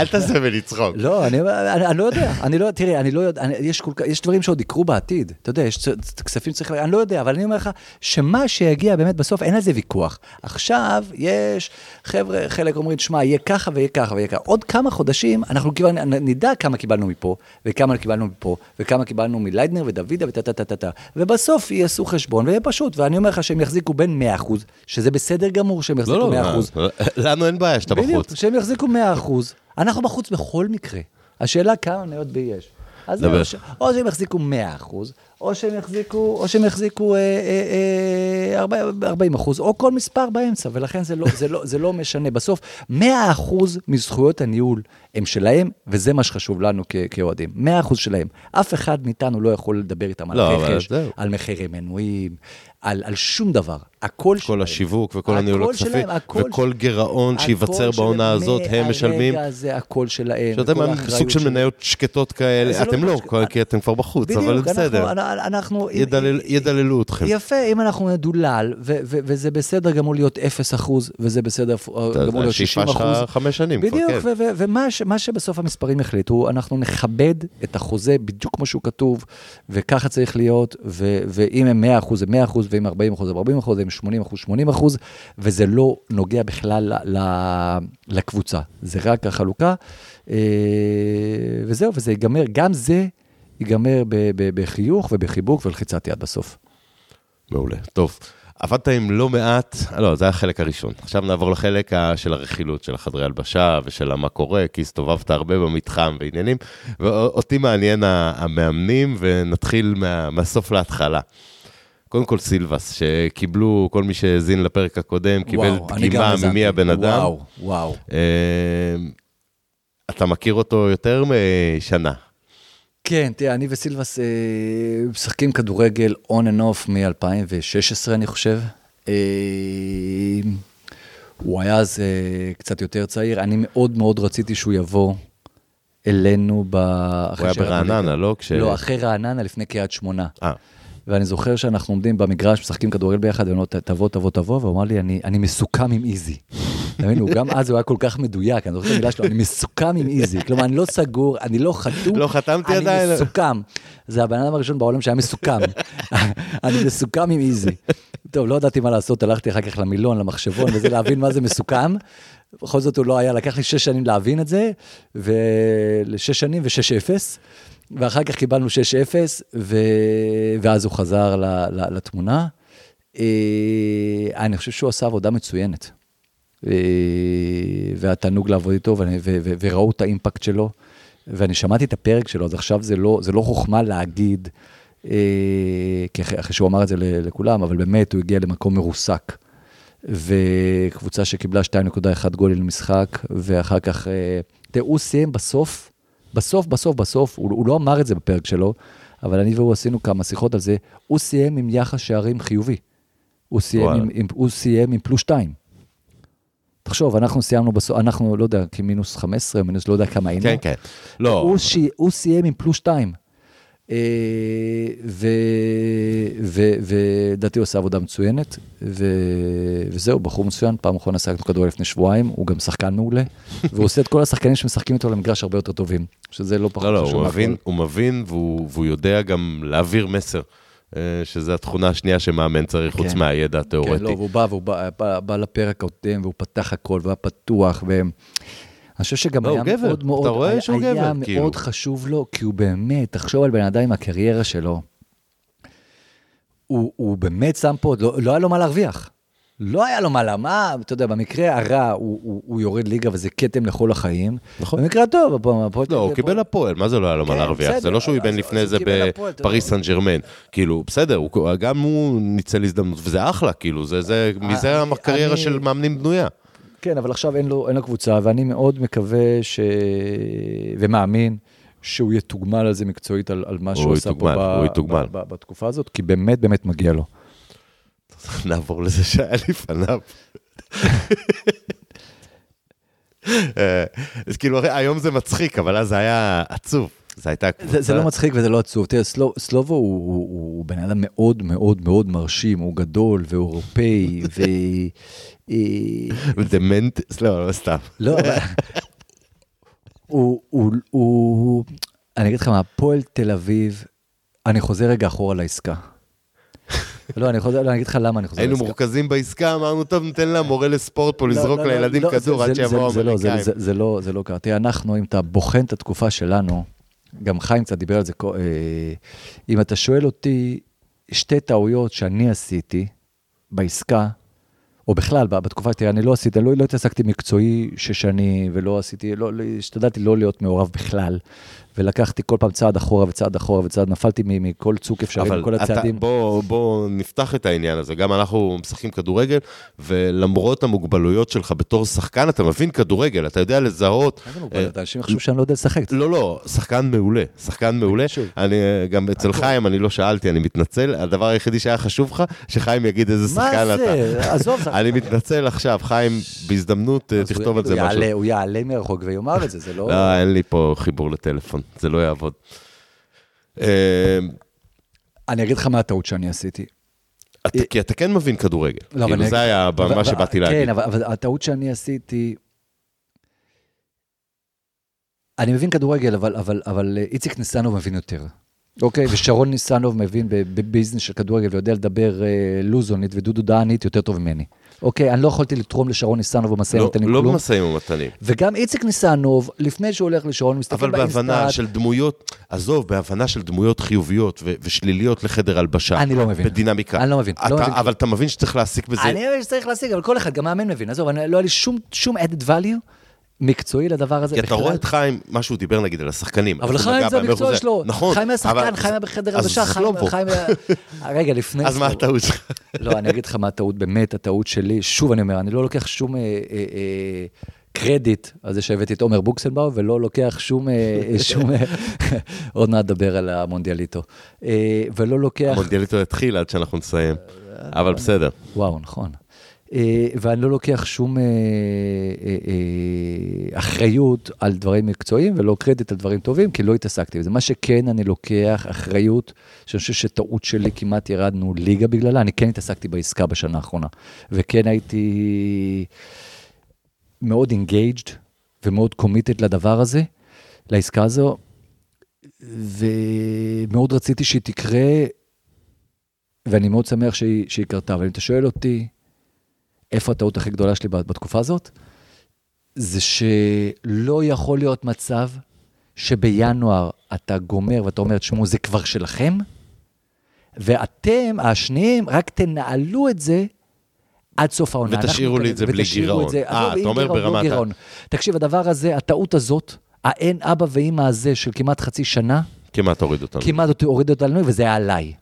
A: אל תעשה ממני צחוק.
B: לא, אני, אני, אני לא יודע, אני לא, תראה, אני לא יודע, אני, יש, כל, יש דברים שעוד יקרו בעתיד, אתה יודע, יש כספים שצריך, אני לא יודע, אבל אני אומר לך, שמה שיגיע באמת בסוף, אין על זה ויכוח. עכשיו, יש, חבר'ה, חלק אומרים, שמע, יהיה ככה ויהיה ככה ויהיה ככה. עוד כמה חודשים, אנחנו כבר נדע כמה קיבלנו מפה, וכמה קיבלנו מפה, וכמה קיבלנו מליידנר ודוידה וטה טה טה טה טה. ובסוף יעשו חשבון, ויהיה פשוט, ואני אומר לך שהם יחזיקו בין 100 אחוז, שזה בסדר גמור שהם יחזיקו
A: לא,
B: 100
A: לא,
B: אחוז.
A: לנו אין בעיה שאתה
B: בדיוק,
A: בחוץ.
B: שהם יחזיקו 100 אחוז. אנחנו בחוץ בכל מקרה. השאלה כמה מניות בי יש. אז
A: דבר.
B: או שהם יחזיקו 100 אחוז, או שהם יחזיקו, או שהם יחזיקו אה, אה, אה, 40 40 אחוז, או כל מספר באמצע, ולכן זה לא, זה, לא, זה לא משנה. בסוף, 100 אחוז מזכויות הניהול הם שלהם, וזה מה שחשוב לנו כאוהדים. 100 אחוז שלהם. אף אחד מאיתנו לא יכול לדבר איתם על
A: לא,
B: רכש. על מחירי מנויים, על, על שום דבר. הכל שלהם.
A: כל השיווק וכל הניהול הכספי, וכל גירעון שייווצר בעונה הזאת, הם משלמים.
B: מהרגע הזה הכל שלהם.
A: שאתם סוג של. מניות שקטות כאלה,
B: זה לא
A: אתם לא, כי אתם כבר בחוץ, אבל בסדר,
B: אנחנו,
A: ידלל- ידללו אתכם.
B: יפה, אם אנחנו נדולל, ו- ו- וזה בסדר גמור להיות 0 אחוז, וזה בסדר גמור להיות 60
A: השאיפה שלך
B: אחוז.
A: חמש שנים כבר,
B: בדיוק,
A: כן.
B: ו- ו- ומה ש- שבסוף המספרים יחליטו, אנחנו נכבד את החוזה בדיוק כמו שהוא כתוב, וככה צריך להיות, ו- ואם הם 100 אחוז זה 100 אחוז, ואם 40 אחוז זה 40 אחוז, ואם 80 אחוז 80 אחוז, וזה לא נוגע בכלל ל- ל- לקבוצה, זה רק החלוקה, אה, וזהו, וזה ייגמר, גם זה ייגמר בחיוך ובחיבוק ולחיצת יד בסוף.
A: מעולה. טוב, עבדת עם לא מעט, לא, זה היה החלק הראשון. עכשיו נעבור לחלק של הרכילות, של החדרי הלבשה ושל מה קורה, כי הסתובבת הרבה במתחם ועניינים, ואותי מעניין המאמנים, ונתחיל מה, מהסוף להתחלה. קודם כל סילבס, שקיבלו, כל מי שהאזין לפרק הקודם, קיבל
B: וואו,
A: דגימה. ממי הבן אדם.
B: וואו, וואו.
A: אה, אתה מכיר אותו יותר משנה.
B: כן, תראה, אני וסילבס אה, משחקים כדורגל on and off מ-2016, אני חושב. אה, הוא היה אז אה, קצת יותר צעיר, אני מאוד מאוד רציתי שהוא יבוא אלינו ב...
A: הוא היה ברעננה, לא? כש...
B: לא, אחרי רעננה, לפני קריית שמונה.
A: אה,
B: ואני זוכר שאנחנו עומדים במגרש, משחקים כדורגל ביחד, ואני אומר, "ת- תבוא, תבוא, תבוא, והוא אמר לי, אני, אני מסוכם עם איזי. אתה מבין, הוא גם אז הוא היה כל כך מדויק, אני זוכר את המילה שלו, אני מסוכם עם איזי. כלומר, אני לא סגור, אני לא חתום,
A: לא חתמתי עדיין.
B: אני מסוכם. זה הבן אדם הראשון בעולם שהיה מסוכם. אני מסוכם עם איזי. טוב, לא ידעתי מה לעשות, הלכתי אחר כך למילון, למחשבון, וזה להבין מה זה מסוכם. בכל זאת הוא לא היה, לקח לי שש שנים להבין את זה, ולשש שנים ו-6-0, ואחר כך קיבלנו 6-0, ו... ואז הוא חזר ל... ל... לתמונה. אה, אני חושב שהוא עשה עבודה מצוינת. אה, והתענוג לעבוד איתו. וראו את האימפקט שלו, ואני שמעתי את הפרק שלו, אז עכשיו זה לא, זה לא חוכמה להגיד, אה, אחרי, שהוא אמר את זה לכולם, אבל באמת הוא הגיע למקום מרוסק. וקבוצה שקיבלה 2.1 גולים למשחק, ואחר כך, אה, תראה, הוא סיים בסוף, בסוף, בסוף, בסוף, הוא, הוא לא אמר את זה בפרק שלו, אבל אני והוא עשינו כמה שיחות על זה, הוא סיים עם יחס שערים חיובי. הוא סיים. עם, עם, הוא סיים עם פלוס 2. תחשוב, אנחנו סיימנו בסוף, אנחנו, לא יודע, כמינוס 15, מינוס לא יודע כמה היינו.
A: כן, כן. לא,
B: הוא, ש... הוא סיים עם פלוס 2. ולדעתי הוא עושה עבודה מצוינת, ו... וזהו, בחור מצוין, פעם אחרונה שחקנו כדורגל לפני שבועיים, הוא גם שחקן מעולה, והוא עושה את כל השחקנים שמשחקים איתו למגרש הרבה יותר טובים, שזה לא פחות
A: לא, לא,
B: חשוב
A: הוא. מבין, הוא מבין והוא, והוא יודע גם להעביר מסר, שזו התכונה השנייה שמאמן צריך, חוץ
B: כן.
A: מהידע התיאורטי.
B: כן, לא, והוא בא, והוא בא, בא, בא לפרק הקודם, והוא פתח הכל, והיה פתוח, ו... אני חושב שגם
A: לא,
B: היה
A: גבר.
B: מאוד מאוד,
A: אתה רואה
B: היה,
A: שהוא
B: היה
A: גבר,
B: מאוד
A: כאילו.
B: חשוב לו, כי הוא באמת, תחשוב על בן אדם עם הקריירה שלו, הוא, הוא באמת שם פה, לא, לא היה לו מה להרוויח. לא היה לו מה, למה, אתה יודע, במקרה הרע הוא, הוא, הוא יורד ליגה וזה כתם לכל החיים.
A: נכון.
B: במקרה הטוב, הפועל-
A: לא, הוא קיבל הפועל, מה זה לא היה לו מה
B: כן,
A: להרוויח? זה לא שהוא איבן לפני זה בפריס. סן ג'רמן. כאילו, בסדר, הוא- גם הוא ניצל הזדמנות, וזה אחלה, כאילו, זה, זה, מזה
B: אני-
A: הקריירה של מאמנים בנויה.
B: כן, אבל עכשיו אין לו, אין לו קבוצה, ואני מאוד מקווה ש... ומאמין שהוא יתוגמל על זה מקצועית, על, על מה
A: הוא
B: שהוא עשה פה ב, בתקופה הזאת, כי באמת באמת מגיע לו.
A: נעבור לזה שהיה לפניו. אה, אז כאילו, היום זה מצחיק, אבל אז זה היה עצוב. זו הייתה קבוצה...
B: זה, זה לא מצחיק וזה לא עצוב. תראה, סלו, סלובו הוא, הוא, הוא בן אדם מאוד מאוד מאוד מרשים, הוא גדול ואירופאי, ו... אה,
A: דמנט, לא, לא סתם.
B: לא, אבל... הוא, הוא, הוא, אני אגיד לך מה, הפועל תל אביב, אני חוזר רגע אחורה לעסקה. לא, אני חוזר, לא, אני אגיד לך למה אני חוזר
A: היינו
B: לעסקה.
A: מורכזים בעסקה, אמרנו, טוב, ניתן למורה לספורט פה לזרוק
B: לא, לא,
A: לילדים
B: לא,
A: כדור עד שיבואו
B: לא, זה-
A: האמריקאים.
B: זה- זה לא, לא קרה. תראה, אנחנו, אם אתה בוחן את התקופה שלנו, גם חיים קצת דיבר על זה, אה, אם אתה שואל אותי, שתי טעויות שאני עשיתי בעסקה, או בכלל, בתקופה, תראה, אני לא עשיתי, לא, לא התעסקתי מקצועי שש שנים, ולא עשיתי, לא, לא, השתדלתי לא להיות מעורב בכלל, ולקחתי כל פעם צעד אחורה וצעד אחורה וצעד, נפלתי מכל צוק אפשרי,
A: אבל
B: מכל הצעדים.
A: בוא, בוא נפתח את העניין הזה. גם אנחנו משחקים כדורגל, ולמרות המוגבלויות שלך בתור שחקן, אתה מבין כדורגל, אתה יודע לזהות.
B: מה זה מוגבל? אנשים יחשבו שאני לא יודע לשחק.
A: לא, לא, שחקן מעולה, שחקן מעולה. אני, גם אצל חיים, אני לא שאלתי, אני מתנצל. הדבר היחידי שהיה חשוב לך, שחיים יגיד איזה
B: מה
A: שחקן אתה.
B: זה? עזוב,
A: אני מתנצל עכשיו, חיים, בהזדמנות, אה, תכתוב על זה משהו.
B: הוא יעלה מרחוק ויאמר את זה, זה לא...
A: לא, אין לי פה חיבור לטלפון, זה לא יעבוד. אה,
B: אני אגיד לך מה הטעות שאני עשיתי.
A: אתה- כי אתה כן מבין כדורגל.
B: לא, אבל
A: כאילו, זה היה מה שבאתי
B: כן,
A: להגיד.
B: אבל, אבל הטעות שאני עשיתי... אני מבין כדורגל, אבל, אבל, אבל אה, איציק ניסנוב מבין יותר. אוקיי? ושרון ניסנוב מבין בביזנס של כדורגל ויודע לדבר אה, לוזונית ודודו דהנית יותר טוב ממני. אוקיי? אני לא יכולתי לתרום לשרון ניסנוב במשאים
A: לא-
B: ומתנים
A: לא
B: כלום.
A: במשאים ומתנים.
B: וגם איציק ניסנוב, לפני שהוא הולך לשרון, מסתכל
A: אבל
B: באינסטאט.
A: בהבנה של דמויות, עזוב, בהבנה של דמויות חיוביות ו- ושליליות לחדר הלבשה.
B: אני לא מבין.
A: בדינמיקה.
B: אני לא מבין,
A: אתה-
B: לא מבין.
A: אבל אתה מבין שצריך להסיק בזה.
B: אני מבין שצריך להשיג, אבל כל אחד, גם מאמן מבין. עזוב, אני- לא היה לי שום, שום added value מקצועי לדבר הזה
A: כי אתה. רואה את חיים, מה שהוא דיבר נגיד על השחקנים.
B: אבל חיים זה המקצוע שלו.
A: נכון.
B: חיים היה שחקן, חיים היה בחדר
A: אז
B: הלבשה, חיים... היה- רגע, לפני...
A: אז מה. הטעות שלך?
B: לא, אני אגיד לך מה הטעות, באמת הטעות שלי. שוב אני אומר, אני לא לוקח שום אה, אה, אה, קרדיט על זה שהבאתי את עומר בוקסנבאום, ולא לוקח שום, שום, עוד מעט נדבר על המונדיאליטו, ולא לוקח,
A: המונדיאליטו יתחיל עד שאנחנו נסיים, אבל בסדר.
B: וואו, נכון. אה, ואני לא לוקח שום אה, אה, אחריות על דברים מקצועיים ולא קרדיט על דברים טובים, כי לא התעסקתי בזה. מה שכן, אני לוקח אחריות, שאני חושב שטעות שלי, כמעט ירדנו ליגה בגללה, אני כן התעסקתי בעסקה בשנה האחרונה. וכן הייתי מאוד engaged ומאוד committed לדבר הזה, לעסקה הזו, ומאוד רציתי שהיא תקרה, ואני מאוד שמח שהיא, שהיא קרתה. אבל אם אתה שואל אותי, איפה הטעות הכי גדולה שלי בתקופה הזאת? זה שלא יכול להיות מצב שבינואר אתה גומר ואתה אומר, תשמעו, זה כבר שלכם, ואתם, השניים, רק תנהלו את זה עד סוף העונה.
A: ותשאירו לי את זה בלי גירעון.
B: אה, אתה אומר ברמת ה... תקשיב, הדבר הזה, הטעות הזאת, האין אבא ואימא הזה של כמעט חצי שנה,
A: כמעט הוריד אותנו.
B: כמעט הוריד אותנו, וזה היה עליי.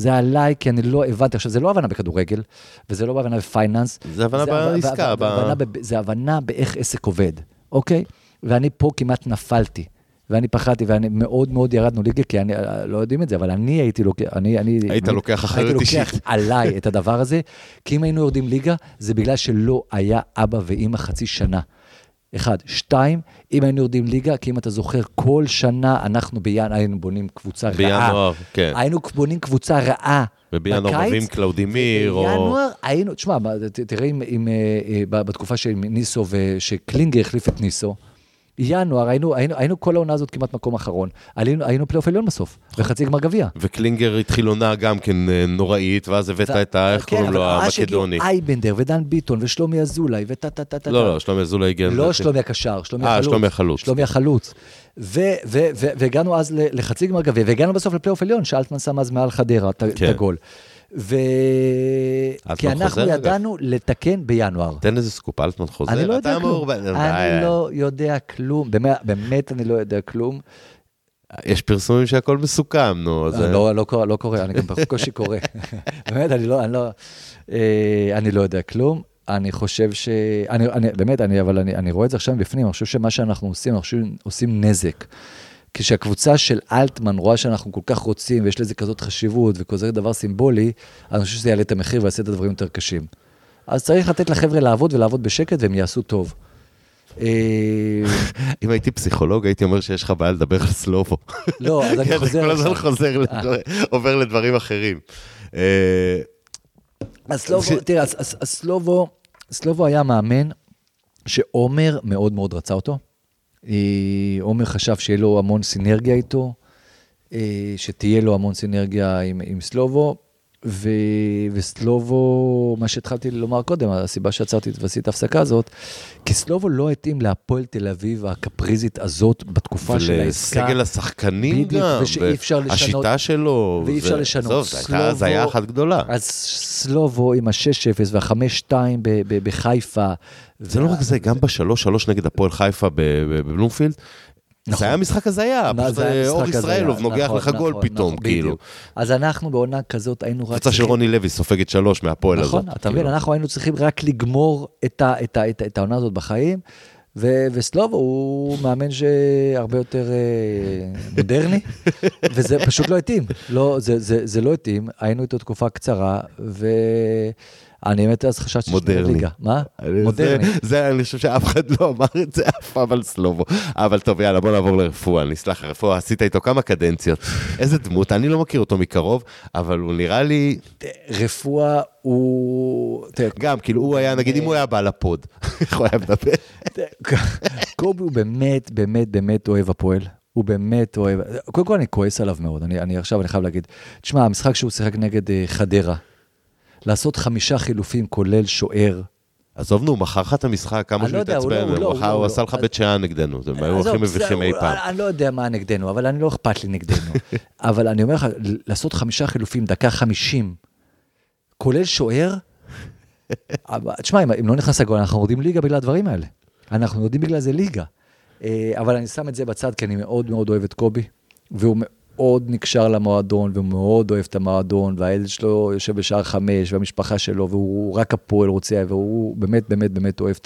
B: זה עליי, כי אני לא הבנתי. עכשיו, זה לא הבנה בכדורגל, וזה לא הבנה בפייננס.
A: זה הבנה בעסקה.
B: זה הבנה באיך עסק עובד, אוקיי? ואני פה כמעט נפלתי. ואני פחדתי, ואני מאוד מאוד ירדנו ליגה, כי אני, לא יודעים את זה, אבל אני הייתי לוקח, אני, אני...
A: היית אני, לוקח אחריות אישית.
B: הייתי לוקח עליי את הדבר הזה, כי אם היינו יורדים ליגה, זה בגלל שלא היה אבא ואימא חצי שנה. אחד. שתיים, אם היינו יורדים ליגה, כי אם אתה זוכר, כל שנה אנחנו בינואר היינו בונים קבוצה רעה.
A: בינואר, כן.
B: היינו בונים קבוצה רעה.
A: ובינואר מביאים קלאודימיר, או...
B: בינואר היינו, תשמע, תראה אם, אם, אה, אה, בתקופה של ניסו, ושקלינגר החליף את ניסו, ינואר, היינו, היינו, היינו כל העונה הזאת כמעט מקום אחרון. היינו, היינו פלייאוף עליון בסוף, וחצי גמר גביע.
A: וקלינגר התחיל עונה גם כן אה, נוראית, ואז הבאת את ה... איך כן, קוראים לו? המקדוני.
B: אייבנדר, ודן ביטון, ושלומי אזולאי, וטה טה טה טה.
A: לא, לא, שלומי אזולאי הגיע...
B: לא שלומי הקשר, שלומי החלוץ.
A: אה, שלומי החלוץ.
B: שלומי החלוץ. והגענו אז לחצי גמר גביע, והגענו בסוף לפלייאוף עליון, שאלטמן שם אז מעל חדרה את כן. הגול. ו... כי לא אנחנו ידענו אגב. לתקן בינואר.
A: תן איזה סקופ, אלטמן חוזר.
B: אני לא יודע כלום. אני לא יודע כלום, באמת, באמת אני לא יודע כלום.
A: יש פרסומים שהכל מסוכם, נו.
B: אה, זה... לא, לא, קורה, לא קורה, אני גם בקושי קורא. באמת, אני לא, אני לא, אה, אני לא יודע כלום. אני חושב ש... אני, אני, באמת, אני, אבל אני, אני רואה את זה עכשיו בפנים, אני חושב שמה שאנחנו עושים, אנחנו עושים נזק. כשהקבוצה של אלטמן רואה שאנחנו כל כך רוצים ויש לזה כזאת חשיבות וכזה דבר סימבולי, אני חושב שזה יעלה את המחיר ויעשה את הדברים יותר קשים. אז צריך לתת לחבר'ה לעבוד ולעבוד בשקט והם יעשו טוב.
A: אה, אם הייתי פסיכולוג, הייתי אומר שיש לך בעיה לדבר על סלובו.
B: לא, אז אני כן, חוזר...
A: כל הזמן חוזר, עובר לדברים אחרים. אה,
B: אז סלובו, תראה, אז סלובו, סלובו היה מאמן שעומר מאוד מאוד רצה אותו. אה, עומר חשב שיהיה לו המון סינרגיה איתו, אה, שתהיה לו המון סינרגיה עם, עם סלובו, ו, וסלובו, מה שהתחלתי לומר קודם, הסיבה שעצרתי ועשיתי את ההפסקה הזאת, כי סלובו לא התאים להפועל תל אביב הקפריזית הזאת בתקופה של העסקה.
A: ולסגל השחקנים בדיוק, גם, ושאי אפשר לשנות. השיטה שלו.
B: ואי אפשר לשנות. עזוב,
A: זו הייתה הזיה אחת גדולה.
B: אז סלובו עם ה-6-0 וה-5-2 בחיפה.
A: זה לא רק זה, גם ב-3-3 נגד הפועל חיפה בבלומפילד, נכון. זה היה משחק הזיה, פשוט אור ישראלוב נוגח נכון, לך נכון, גול נכון, פתאום, נכון, כאילו.
B: אז אנחנו בעונה כזאת היינו רק...
A: קבוצה של רוני לוי סופגת שלוש מהפועל הזאת.
B: נכון, אתה מבין, כאילו. אנחנו היינו צריכים רק לגמור את, ה, את, ה, את, את העונה הזאת בחיים, ו- וסלובו הוא מאמן שהרבה יותר אה, מודרני, וזה פשוט לא התאים. לא, זה, זה, זה לא התאים, היינו איתו תקופה קצרה, ו... אני באמת אז חשבתי
A: שיש ליגה.
B: מה? מודרני.
A: זה, זה, אני חושב שאף אחד לא אמר את זה אף פעם על סלובו. אבל טוב, יאללה, בוא נעבור לרפואה. אני אסלח, רפואה, עשית איתו כמה קדנציות. איזה דמות, אני לא מכיר אותו מקרוב, אבל הוא נראה לי...
B: רפואה הוא...
A: גם, כאילו, הוא היה, נגיד, אם הוא היה בא לפוד, איך הוא היה מדבר?
B: קובי הוא באמת, באמת, באמת אוהב הפועל. הוא באמת אוהב, קודם כל אני כועס עליו מאוד, אני, אני עכשיו, אני חייב להגיד, תשמע, המשחק שהוא שיחק נגד uh, חדרה, לעשות חמישה חילופים, כולל שוער.
A: עזוב נו, מכר לך את המשחק, כמה שהוא התעצבן, הוא עשה לך בית שאן נגדנו, הם היו הכי מביכים אי פעם.
B: אני לא יודע מה נגדנו, אבל אני לא אכפת לי נגדנו. אבל אני אומר לך, לעשות חמישה חילופים, דקה חמישים, כולל שוער, תשמע, אם לא נכנס לגול, אנחנו יורדים ליגה בגלל הדברים האלה. אנחנו יורדים בגלל זה ליגה. אה, אבל אני שם את זה בצד, כי אני מאוד מאוד אוהב את קובי, והוא מאוד נקשר למועדון, ומאוד אוהב את המועדון, והילד שלו יושב בשער חמש, והמשפחה שלו, והוא רק הפועל רוצה, והוא באמת, באמת, באמת אוהב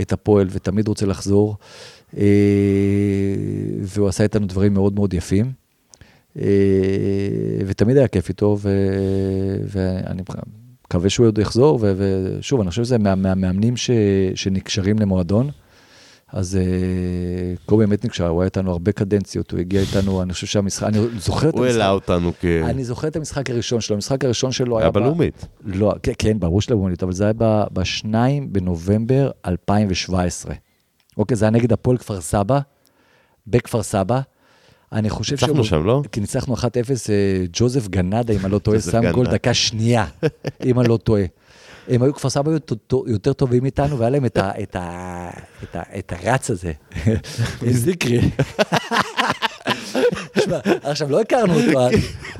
B: את הפועל, ותמיד רוצה לחזור. אה, והוא עשה איתנו דברים מאוד מאוד יפים. אה, ותמיד היה כיף איתו, ואני מקווה שהוא עוד יחזור, ושוב, אני חושב שזה מהמאמנים שנקשרים למועדון. אז אה, קובי באמת נקשר, הוא היה איתנו הרבה קדנציות, הוא הגיע איתנו, אני חושב שהמשחק, אני זוכר את
A: המשחק. הוא העלה אותנו כ...
B: אני זוכר את המשחק הראשון שלו, המשחק הראשון שלו
A: היה... היה בלאומית.
B: לא, כן, ברור שלו בלאומית, אבל זה היה ב-2 בנובמבר 2017. אוקיי, זה היה נגד הפועל כפר סבא, בכפר סבא. אני חושב
A: שהוא... ניצחנו שם, לא?
B: כי ניצחנו 1-0, אה, ג'וזף גנדה, אם אני לא טועה, שם גול דקה שנייה, אם אני לא טועה. הם היו כפר סבא יותר טובים איתנו, והיה להם את, הרץ הזה, זיקרי. תשמע, עכשיו, לא הכרנו אותו אז.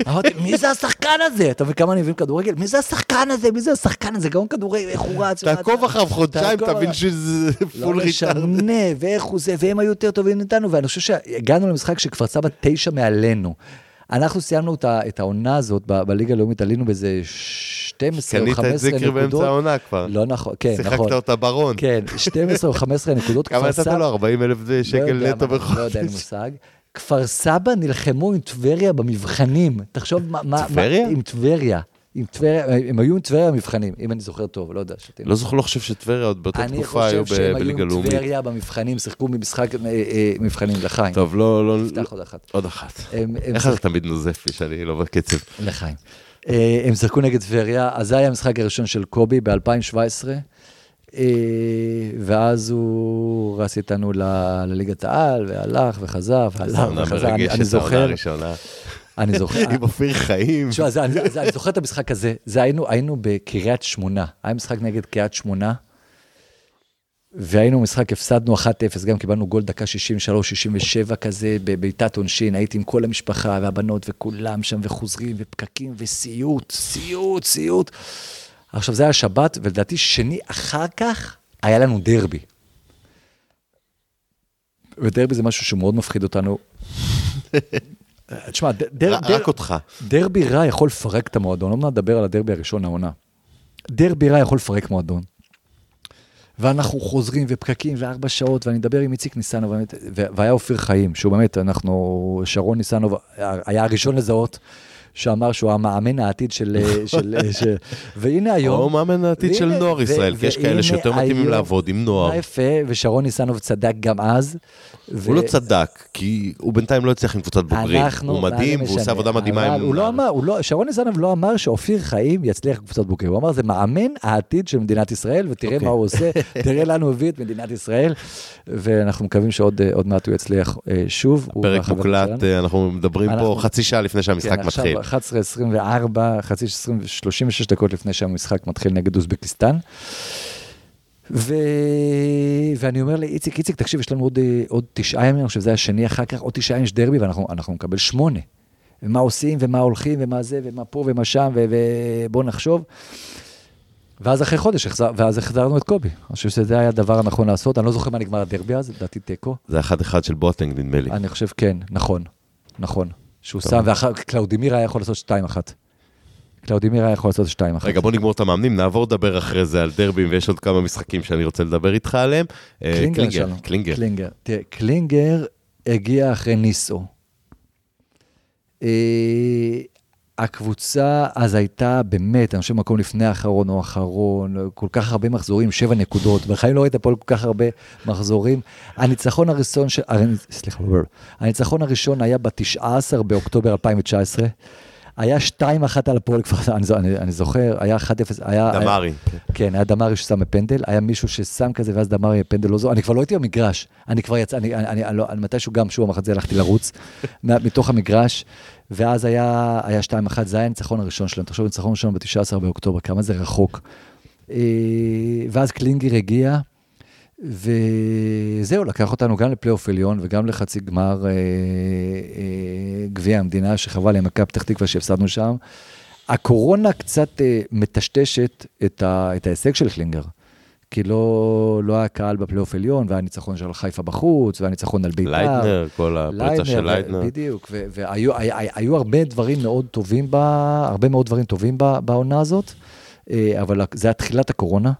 B: אמרתי, מי זה השחקן הזה? אתה מבין כמה אני מבין כדורגל? מי זה השחקן הזה? מי זה השחקן הזה? גאון כדורגל, איך הוא רץ?
A: תעקוב אחריו חודשיים, תבין שזה Full retard.
B: לא משנה, ואיך הוא זה, והם היו יותר טובים מאיתנו, ואני חושב שהגענו למשחק שכפר סבא תשע מעלינו. אנחנו סיימנו את העונה הזאת בליגה הלאומית, עלינו באיזה 12 או 15 נקודות. קנית את זיקרי
A: באמצע העונה כבר.
B: לא נכון, כן, נכון.
A: שיחקת אותה ברון.
B: כן, 12 או 15 נקודות.
A: כמה נתת לו? 40 אלף שקל לא נטו בחודש.
B: לא יודע, אין מושג. כפר סבא נלחמו עם טבריה במבחנים. תחשוב מה...
A: טבריה?
B: עם טבריה. עם טבריה, הם היו עם טבריה במבחנים, אם אני זוכר טוב, לא יודע.
A: לא זוכר, לא חושב שטבריה עוד באותה תקופה היו בליגה לאומית.
B: אני חושב שהם היו עם טבריה במבחנים, שיחקו במשחק אה, אה, מבחנים, לחיים.
A: טוב, לא, לא...
B: נפתח עוד אחת.
A: עוד אחת. איך אתה תמיד נוזף לי שאני לא בקצב?
B: לחיים. אה, הם שיחקו נגד טבריה, אז זה היה המשחק הראשון של קובי ב-2017. ואז הוא רץ איתנו לליגת העל, והלך וחזר, והלך וחזר. אני זוכר, אני זוכר.
A: עם אופיר חיים.
B: תשמע, אני זוכר את המשחק הזה, זה היינו בקריית שמונה, היה משחק נגד קריית שמונה, והיינו במשחק, הפסדנו 1-0, גם קיבלנו גול דקה 63-67 כזה, בבעיטת עונשין, הייתי עם כל המשפחה והבנות וכולם שם, וחוזרים, ופקקים, וסיוט, סיוט, סיוט. עכשיו, זה היה שבת, ולדעתי שני אחר כך היה לנו דרבי. ודרבי זה משהו שמאוד מפחיד אותנו. תשמע, דר,
A: רק דר, אותך.
B: דרבי רע יכול לפרק את המועדון, לא נדבר על הדרבי הראשון העונה. דרבי רע יכול לפרק מועדון. ואנחנו חוזרים ופקקים וארבע שעות, ואני מדבר עם איציק ניסנוב, והיה אופיר חיים, שהוא באמת, אנחנו, שרון ניסנוב היה הראשון לזהות. שאמר שהוא המאמן העתיד של... של, של והנה היום...
A: או מאמן העתיד של נוער ישראל, כי יש כאלה שיותר מתאימים לעבוד עם נוער.
B: יפה, ושרון ניסנוב צדק גם אז.
A: הוא לא צדק, כי הוא בינתיים לא הצליח עם קבוצת בוגרים. הוא מדהים, והוא עושה עבודה מדהימה עם...
B: הוא לא אמר, לא- שרון ניסנוב לא אמר שאופיר חיים יצליח עם קבוצת בוגרים. הוא אמר, זה מאמן העתיד של מדינת ישראל, ותראה מה הוא עושה, תראה לאן הוא הביא את מדינת ישראל, ואנחנו מקווים שעוד אה, מעט הוא יצליח אה, שוב.
A: הפרק מוקלט, אה, אנחנו מדברים פה חצי שעה לפני שהמשחק כן, מתחיל.
B: 11-24, חצי 36 דקות לפני שהמשחק מתחיל נגד אוזבקיסטן. ו... ואני אומר לאיציק, איציק, תקשיב, יש לנו עוד, עוד תשעה ימים, אני חושב שזה השני אחר כך, עוד תשעה ימים יש דרבי, ואנחנו נקבל שמונה. ומה עושים, ומה הולכים, ומה זה, ומה פה, ומה שם, ובואו נחשוב. ואז אחרי חודש, ואז החזרנו את קובי. אני חושב שזה היה הדבר הנכון לעשות. אני לא זוכר מה נגמר הדרבי אז, לדעתי תיקו.
A: זה אחד אחד של בוטנג, נדמה לי.
B: אני חושב, כן, נכון, נכון. שהוא שם, ואחר קלאודימיר היה יכול לעשות 2-1. קלאודימיר היה יכול לעשות 2-1.
A: רגע, בוא נגמור את המאמנים, נעבור לדבר אחרי זה על דרבים, ויש עוד כמה משחקים שאני רוצה לדבר איתך עליהם.
B: אה, קלינגר, קלינגר. קלינגר. תראה, קלינגר הגיע אחרי ניסו. הקבוצה אז הייתה באמת, אני חושב מקום לפני האחרון או האחרון, כל כך הרבה מחזורים, שבע נקודות, בחיים לא ראית פה כל כך הרבה מחזורים. הניצחון הראשון, ש... סליחה, הניצחון הראשון היה ב-19 באוקטובר 2019. היה 2-1 על הפועל כפר סבא, אני, אני זוכר, היה 1-0, היה...
A: דמרי.
B: היה, כן, היה דמרי ששם בפנדל, היה מישהו ששם כזה, ואז דמרי פנדל לא זו, אני כבר לא הייתי במגרש, אני כבר יצא, אני, אני, אני, אני, לא, אני מתישהו גם שוב המחצי הלכתי לרוץ מתוך המגרש, ואז היה, היה 2-1, זה היה הניצחון הראשון שלנו, תחשוב, הניצחון הראשון ב-19 באוקטובר, כמה זה רחוק. אה, ואז קלינגר הגיע, וזהו, לקח אותנו גם לפלייאוף עליון וגם לחצי גמר אה, אה, גביע המדינה, שחבל עם מכבי פתח תקווה שהפסדנו שם. הקורונה קצת מטשטשת את, ה, את ההישג של קלינגר. כי לא, לא היה קהל בפלייאוף עליון, והיה ניצחון של חיפה בחוץ, והיה ניצחון על בית"ר.
A: לייטנר, כל הפרצה של לייטנר.
B: בדיוק, והיו היה, היו הרבה דברים מאוד טובים בה, הרבה מאוד דברים טובים בה, בעונה הזאת, אה, אבל זה היה תחילת הקורונה,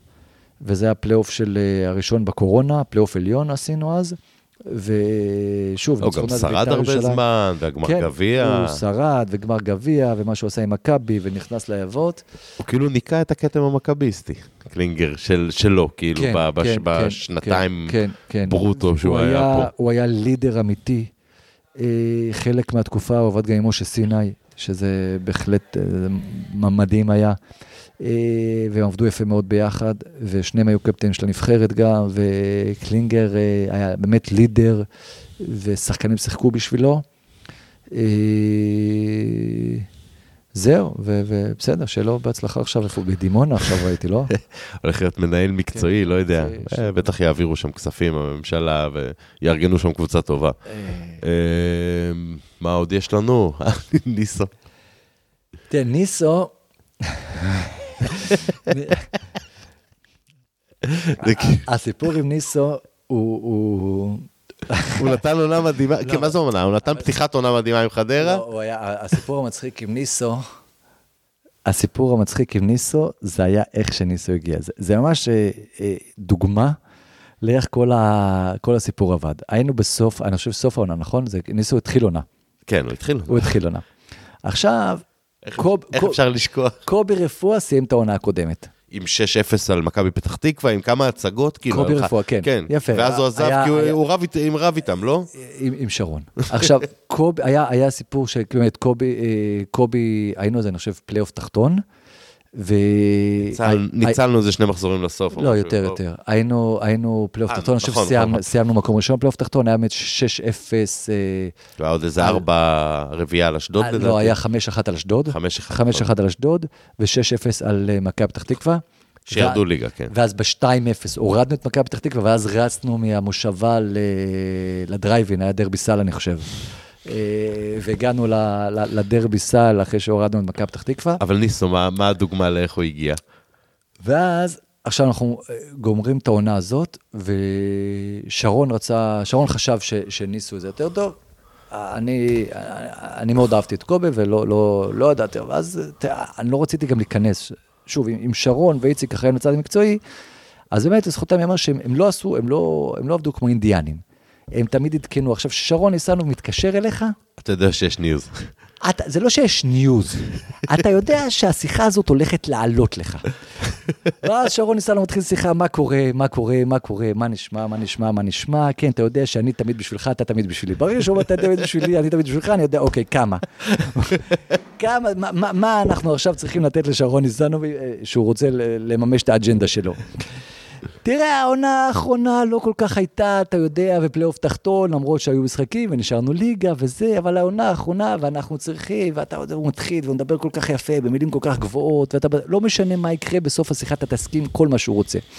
B: וזה היה הפלייאוף של אה, הראשון בקורונה, פלייאוף עליון עשינו אז. ושוב,
A: הוא גם שרד הרבה זמן, והגמר
B: כן,
A: גביע.
B: הוא שרד, וגמר גביע, ומה שהוא עשה עם מכבי, ונכנס לאבות.
A: הוא כאילו ניקה את הכתם המכביסטי, קלינגר, של, שלו, כאילו,
B: כן,
A: ב- בש-
B: כן,
A: בשנתיים
B: כן, כן.
A: ברוטו שהוא
B: הוא
A: היה פה.
B: הוא היה לידר אמיתי. אה, חלק מהתקופה הוא עבד גם עם משה סיני, שזה בהחלט אה, מדהים היה. אה, והם עבדו יפה מאוד ביחד, ושניהם היו קפטנים של הנבחרת גם, וקלינגר אה, היה באמת לידר, ושחקנים שיחקו בשבילו. זהו, ובסדר, לו בהצלחה עכשיו, איפה? בדימונה עכשיו ראיתי, לא?
A: הולך להיות מנהל מקצועי,
B: כן,
A: לא יודע.
B: מקצועי,
A: אה. בטח יעבירו שם כספים, הממשלה, ויארגנו שם קבוצה טובה. אה, מה עוד יש לנו? ניסו.
B: תראה, ניסו, הסיפור עם ניסו הוא... הוא...
A: נתן עונה מדהימה, כן, מה זה עונה? הוא נתן פתיחת עונה מדהימה עם חדרה?
B: לא, הסיפור המצחיק עם ניסו, הסיפור המצחיק עם ניסו, זה היה איך שניסו הגיע. זה, זה ממש אה, אה, דוגמה לאיך כל, ה, כל הסיפור עבד. היינו בסוף, אני חושב סוף העונה, נכון? זה, ניסו התחיל עונה.
A: כן, הוא התחיל.
B: הוא התחיל עונה. עכשיו,
A: איך-
B: קוב,
A: איך
B: קוב,
A: אפשר לשכוח?
B: קובי רפואה סיים את העונה הקודמת.
A: עם 6-0 על מכבי פתח תקווה, עם כמה הצגות, כאילו...
B: קובי רפואה, כן.
A: כן.
B: יפה.
A: ואז הוא עזב, כי הוא- רב עם רב איתם, לא?
B: עם, שרון. עכשיו, קובי, היה, סיפור של, כאילו, קובי, אה, קובי, היינו אז, אני חושב, פלייאוף תחתון, ו...
A: ניצל- ניצלנו איזה שני מחזורים לסוף.
B: לא, יותר, יותר. היינו, היינו פלייאוף
A: אה,
B: תחתון, אני חושב
A: נכון,
B: שסיימנו
A: נכון.
B: מקום ראשון פלייאוף תחתון, היה באמת 6-0, אה,
A: והיה עוד איזה ארבע רביעייה על אשדוד,
B: אה,
A: לדעתי.
B: לא, היה 5-1 על אשדוד,
A: 5-1.
B: 5-1 על אשדוד, ו-6-0 על אה, מכבי פתח תקווה.
A: שירדו ליגה, כן.
B: ואז ב-2-0 הורדנו את מכבי פתח תקווה, ואז רצנו מהמושבה לדרייבין, היה דרבי סל, אני חושב. אה, והגענו לדרבי סל אחרי שהורדנו את מכבי פתח תקווה.
A: אבל ניסו, מה מה הדוגמה לאיך הוא הגיע?
B: ואז, עכשיו אנחנו אה, גומרים את העונה הזאת, ושרון רצה, שרון חשב ש, שניסו זה יותר טוב. אני, אני מאוד אהבתי את קובי ולא לא, לא ידעתי, ואז תראה, אני לא רציתי גם להיכנס. שוב, עם, עם שרון ואיציק אחריהם לצד המקצועי, אז באמת לזכותם ייאמר שהם הם לא עשו, הם לא, הם לא עבדו כמו אינדיאנים. הם תמיד עדכנו. עכשיו, שרון ניסנוב מתקשר אליך,
A: אתה יודע שיש ניוז.
B: אתה, זה לא שיש ניוז, אתה יודע שהשיחה הזאת הולכת לעלות לך. ואז שרון ניסנוב מתחיל שיחה, מה קורה, מה קורה, מה קורה, מה נשמע, מה נשמע, מה נשמע, כן, אתה יודע שאני תמיד בשבילך, אתה תמיד בשבילי. ברגע שהוא אומר, אתה תמיד בשבילי, אני תמיד בשבילך, אני יודע, אוקיי, כמה? כמה, מה, מה, מה אנחנו עכשיו צריכים לתת לשרון ניסנוב אה, שהוא רוצה לממש את האג'נדה שלו? תראה, העונה האחרונה לא כל כך הייתה, אתה יודע, בפלייאוף תחתון, למרות שהיו משחקים ונשארנו ליגה וזה, אבל העונה האחרונה, ואנחנו צריכים, ואתה יודע, הוא מתחיל, והוא מדבר כל כך יפה, במילים כל כך גבוהות, ואתה, לא משנה מה יקרה, בסוף השיחה אתה תסכים כל מה שהוא רוצה.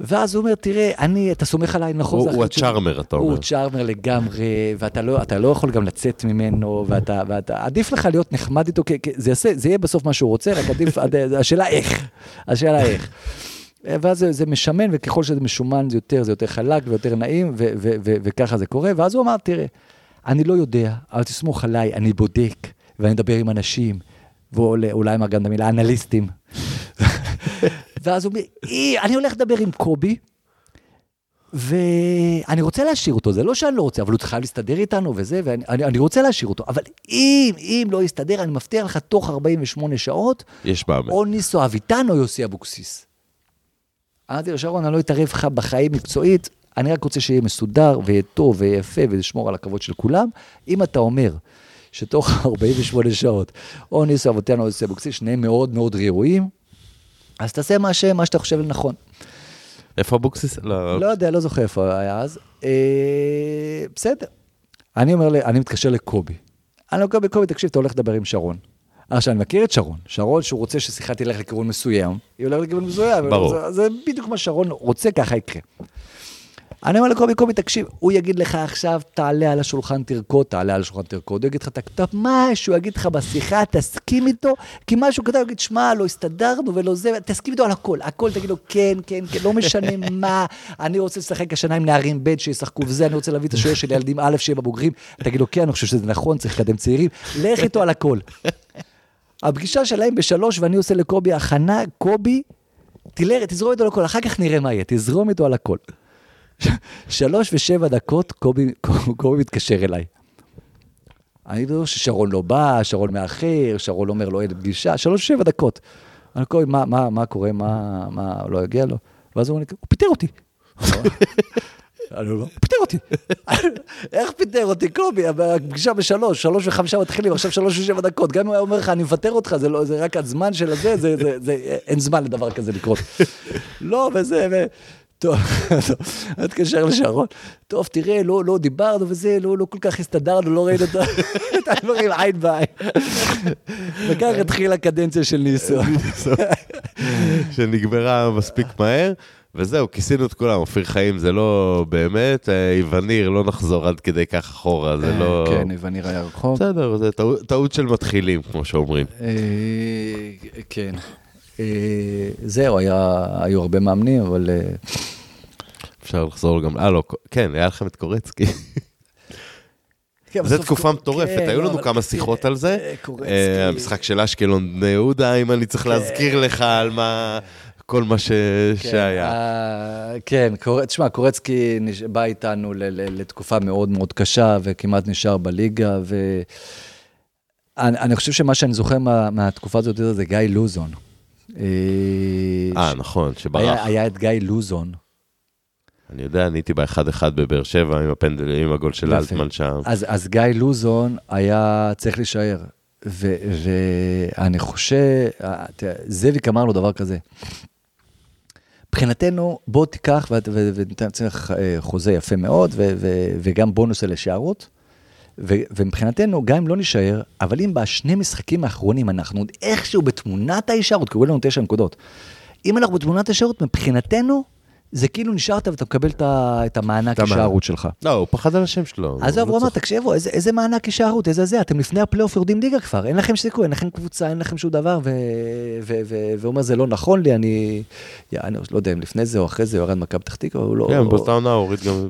B: ואז הוא אומר, תראה, אני, אתה סומך עליי, נכון?
A: הוא הוא
B: אחריות שלי."
A: הצ'ארמר, אתה אומר.
B: הוא צ'ארמר לגמרי, ואתה לא, לא יכול גם לצאת ממנו, ואתה, ואתה, עדיף לך להיות נחמד איתו, כי, כי זה, יעשה, זה יהיה בסוף מה שהוא רוצה, רק עדיף, השאלה איך, השאלה איך. ואז זה, זה משמן, וככל שזה משומן זה יותר, זה יותר חלק ויותר נעים, ו, ו, ו, וככה זה קורה. ואז הוא אמר, תראה, אני לא יודע, אבל תסמוך עליי, אני בודק, ואני מדבר עם אנשים, ואולי אמר גם את המילה אנליסטים. ואז הוא אומר, "אי, אני הולך לדבר עם קובי, ואני רוצה להשאיר אותו, זה לא שאני לא רוצה, אבל הוא חייב להסתדר איתנו וזה, ואני אני, אני רוצה להשאיר אותו. אבל אם, אם לא יסתדר, אני מבטיח לך, תוך 48 שעות,
A: יש מאמן.
B: או ניסו אביטן או יוסי אבוקסיס. אמרתי לו, שרון, אני לא אתערב לך בחיים מקצועית, אני רק רוצה שיהיה מסודר ויהיה טוב ויהיה יפה ולשמור על הכבוד של כולם. אם אתה אומר שתוך 48 שעות, או ניסו אביטן או יוסי אבוקסיס, שניהם מאוד מאוד ראויים, אז תעשה מה, ש... מה שאתה חושב לנכון.
A: איפה אבוקסיס? לא.
B: לא יודע, לא זוכר איפה היה אז. אה, בסדר. אני אומר, אני מתקשר לקובי. אני אומר, קובי, קובי, תקשיב, אתה הולך לדבר עם שרון. עכשיו, אני מכיר את שרון. שרון, שהוא רוצה ששיחה תלך לכיוון מסוים, היא הולכת לכיוון מסוים.
A: ברור.
B: זה, זה בדיוק מה שרון רוצה, ככה יקרה. אני אומר לקובי, קובי, תקשיב, הוא יגיד לך עכשיו, תעלה על השולחן תרקוד, תעלה על השולחן תרקוד, הוא יגיד לך, תכתוב משהו, יגיד לך בשיחה, תסכים איתו, כי משהו כתב, הוא יגיד, שמע, לא הסתדרנו ולא זה, תסכים איתו על הכל, הכל, תגיד לו, כן, כן, כן, לא משנה מה, אני רוצה לשחק השנה עם נערים ב' שישחקו וזה, אני רוצה להביא את השוער של ילדים א' שיהיה בבוגרים, תגיד לו, כן, אני חושב שזה נכון, צריך לקדם צעירים, לך איתו על הכל. הפגישה שלהם בשלוש, ואני עושה לקובי הכנה, קובי, תלך, תזרום איתו על הכל, אחר כך נראה מה יהיה, תזרום איתו על הכל. שלוש ושבע דקות, קובי, קובי מתקשר אליי. אני אומר ששרון לא בא, שרון מאחר, שרון אומר לו אין פגישה, שלוש ושבע דקות. אני קובי, מה, מה, מה קורה, מה, מה, לא יגיע לו? ואז הוא אומר הוא פיטר אותי. אני אומר, פיטר אותי. איך פיטר אותי, קובי? הפגישה בשלוש, שלוש וחמישה מתחילים, עכשיו שלוש ושבע דקות. גם אם הוא היה אומר לך, אני מפטר אותך, זה, לא, זה רק הזמן של הזה, זה, זה, זה, אין זמן לדבר כזה לקרות. לא, וזה, ו... טוב, אני אתקשר לשרון, טוב, תראה, לא, לא דיברנו וזה, לא, לא כל כך הסתדרנו, לא ראינו את הדברים עין בעין. וכך התחילה הקדנציה של ניסו.
A: שנגמרה מספיק מהר. וזהו, כיסינו את כולם, אופיר חיים זה לא באמת, איווניר, לא נחזור עד כדי כך אחורה, זה לא...
B: כן, איווניר היה רחוק.
A: בסדר, זה טעות של מתחילים, כמו שאומרים.
B: כן. זהו, היו הרבה מאמנים, אבל...
A: אפשר לחזור גם, אה, לא, כן, היה לכם את קורצקי. זו תקופה מטורפת, היו לנו כמה שיחות על זה. המשחק של אשקלון בני יהודה, אם אני צריך להזכיר לך על מה... כל מה ש... כן, שהיה.
B: Uh, כן, קור... תשמע, קורצקי נש... בא איתנו ל... ל... לתקופה מאוד מאוד קשה, וכמעט נשאר בליגה, ואני חושב שמה שאני זוכר מה... מהתקופה הזאת זה גיא לוזון.
A: אה, ש... נכון, שברח.
B: היה, היה את גיא לוזון.
A: אני יודע, אני הייתי באחד אחד בבאר שבע עם הפנדל, עם הגול של אלטמן שם.
B: אז, אז גיא לוזון היה צריך להישאר. ואני חושב, זאביק אמר לו דבר כזה. מבחינתנו, בוא תיקח וניתן לך חוזה יפה מאוד, וגם בונוס על הישארות. ומבחינתנו, גם אם לא נישאר, אבל אם בשני משחקים האחרונים אנחנו עוד איכשהו בתמונת ההישארות, קראו לנו תשע נקודות. אם אנחנו בתמונת ההישארות, מבחינתנו, זה כאילו נשארת ואתה מקבל את המענק הישארות שלך.
A: לא, הוא פחד על השם שלו.
B: עזוב, הוא אמר, תקשיבו, איזה מענק הישארות, איזה זה, אתם לפני הפלייאוף יורדים ליגה כבר, אין לכם סיכוי, אין לכם קבוצה, אין לכם שום דבר, והוא אומר, זה לא נכון לי, אני, אני לא יודע אם לפני זה או אחרי זה, הוא ירד מכבי פתח תקווה, הוא לא...
A: כן, באותה עונה הוא הוריד גם...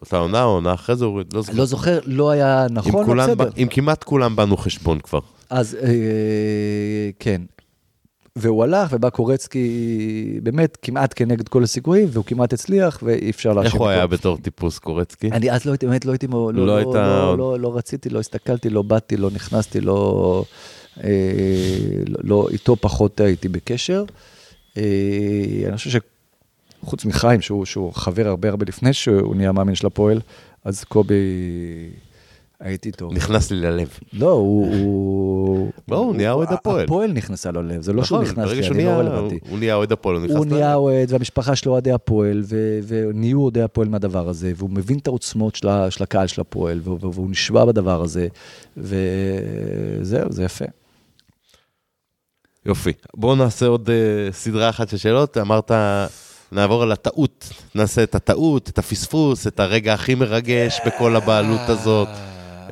A: באותה עונה או עונה אחרי זה
B: לא זוכר. לא זוכר, לא היה נכון, בסדר.
A: אם כמעט כולם באנו חשבון כבר.
B: אז כן, והוא הלך, ובא קורצקי באמת כמעט כנגד כל הסיכויים, והוא כמעט הצליח, ואי אפשר
A: אותו. איך הוא היה בתור טיפוס קורצקי?
B: אני אז לא הייתי, באמת לא הייתי, לא, לא, לא, לא, לא, לא רציתי, לא הסתכלתי, לא באתי, לא נכנסתי, לא, אה, לא, איתו פחות הייתי בקשר. אה, אני חושב שחוץ מחיים, שהוא, שהוא חבר הרבה הרבה לפני שהוא נהיה מאמין של הפועל, אז קובי... הייתי איתו.
A: נכנס לי ללב.
B: לא, הוא...
A: לא, הוא נהיה אוהד הפועל.
B: הפועל נכנסה לו ללב, זה לא שהוא נכון, נכנס לי, אני לא רלוונטי.
A: הוא נהיה אוהד הפועל, הוא נכנס
B: הוא נהיה אוהד, והמשפחה שלו אוהדי הפועל, ונהיו אוהדי הפועל מהדבר הזה, והוא מבין את העוצמות של הקהל של הפועל, והוא נשבע בדבר הזה, וזהו, זה יפה.
A: יופי. בואו נעשה עוד uh, סדרה אחת של שאלות. אמרת, נעבור על הטעות. נעשה את הטעות, את הפספוס, את הרגע הכי מרגש בכל הבעלות הזאת.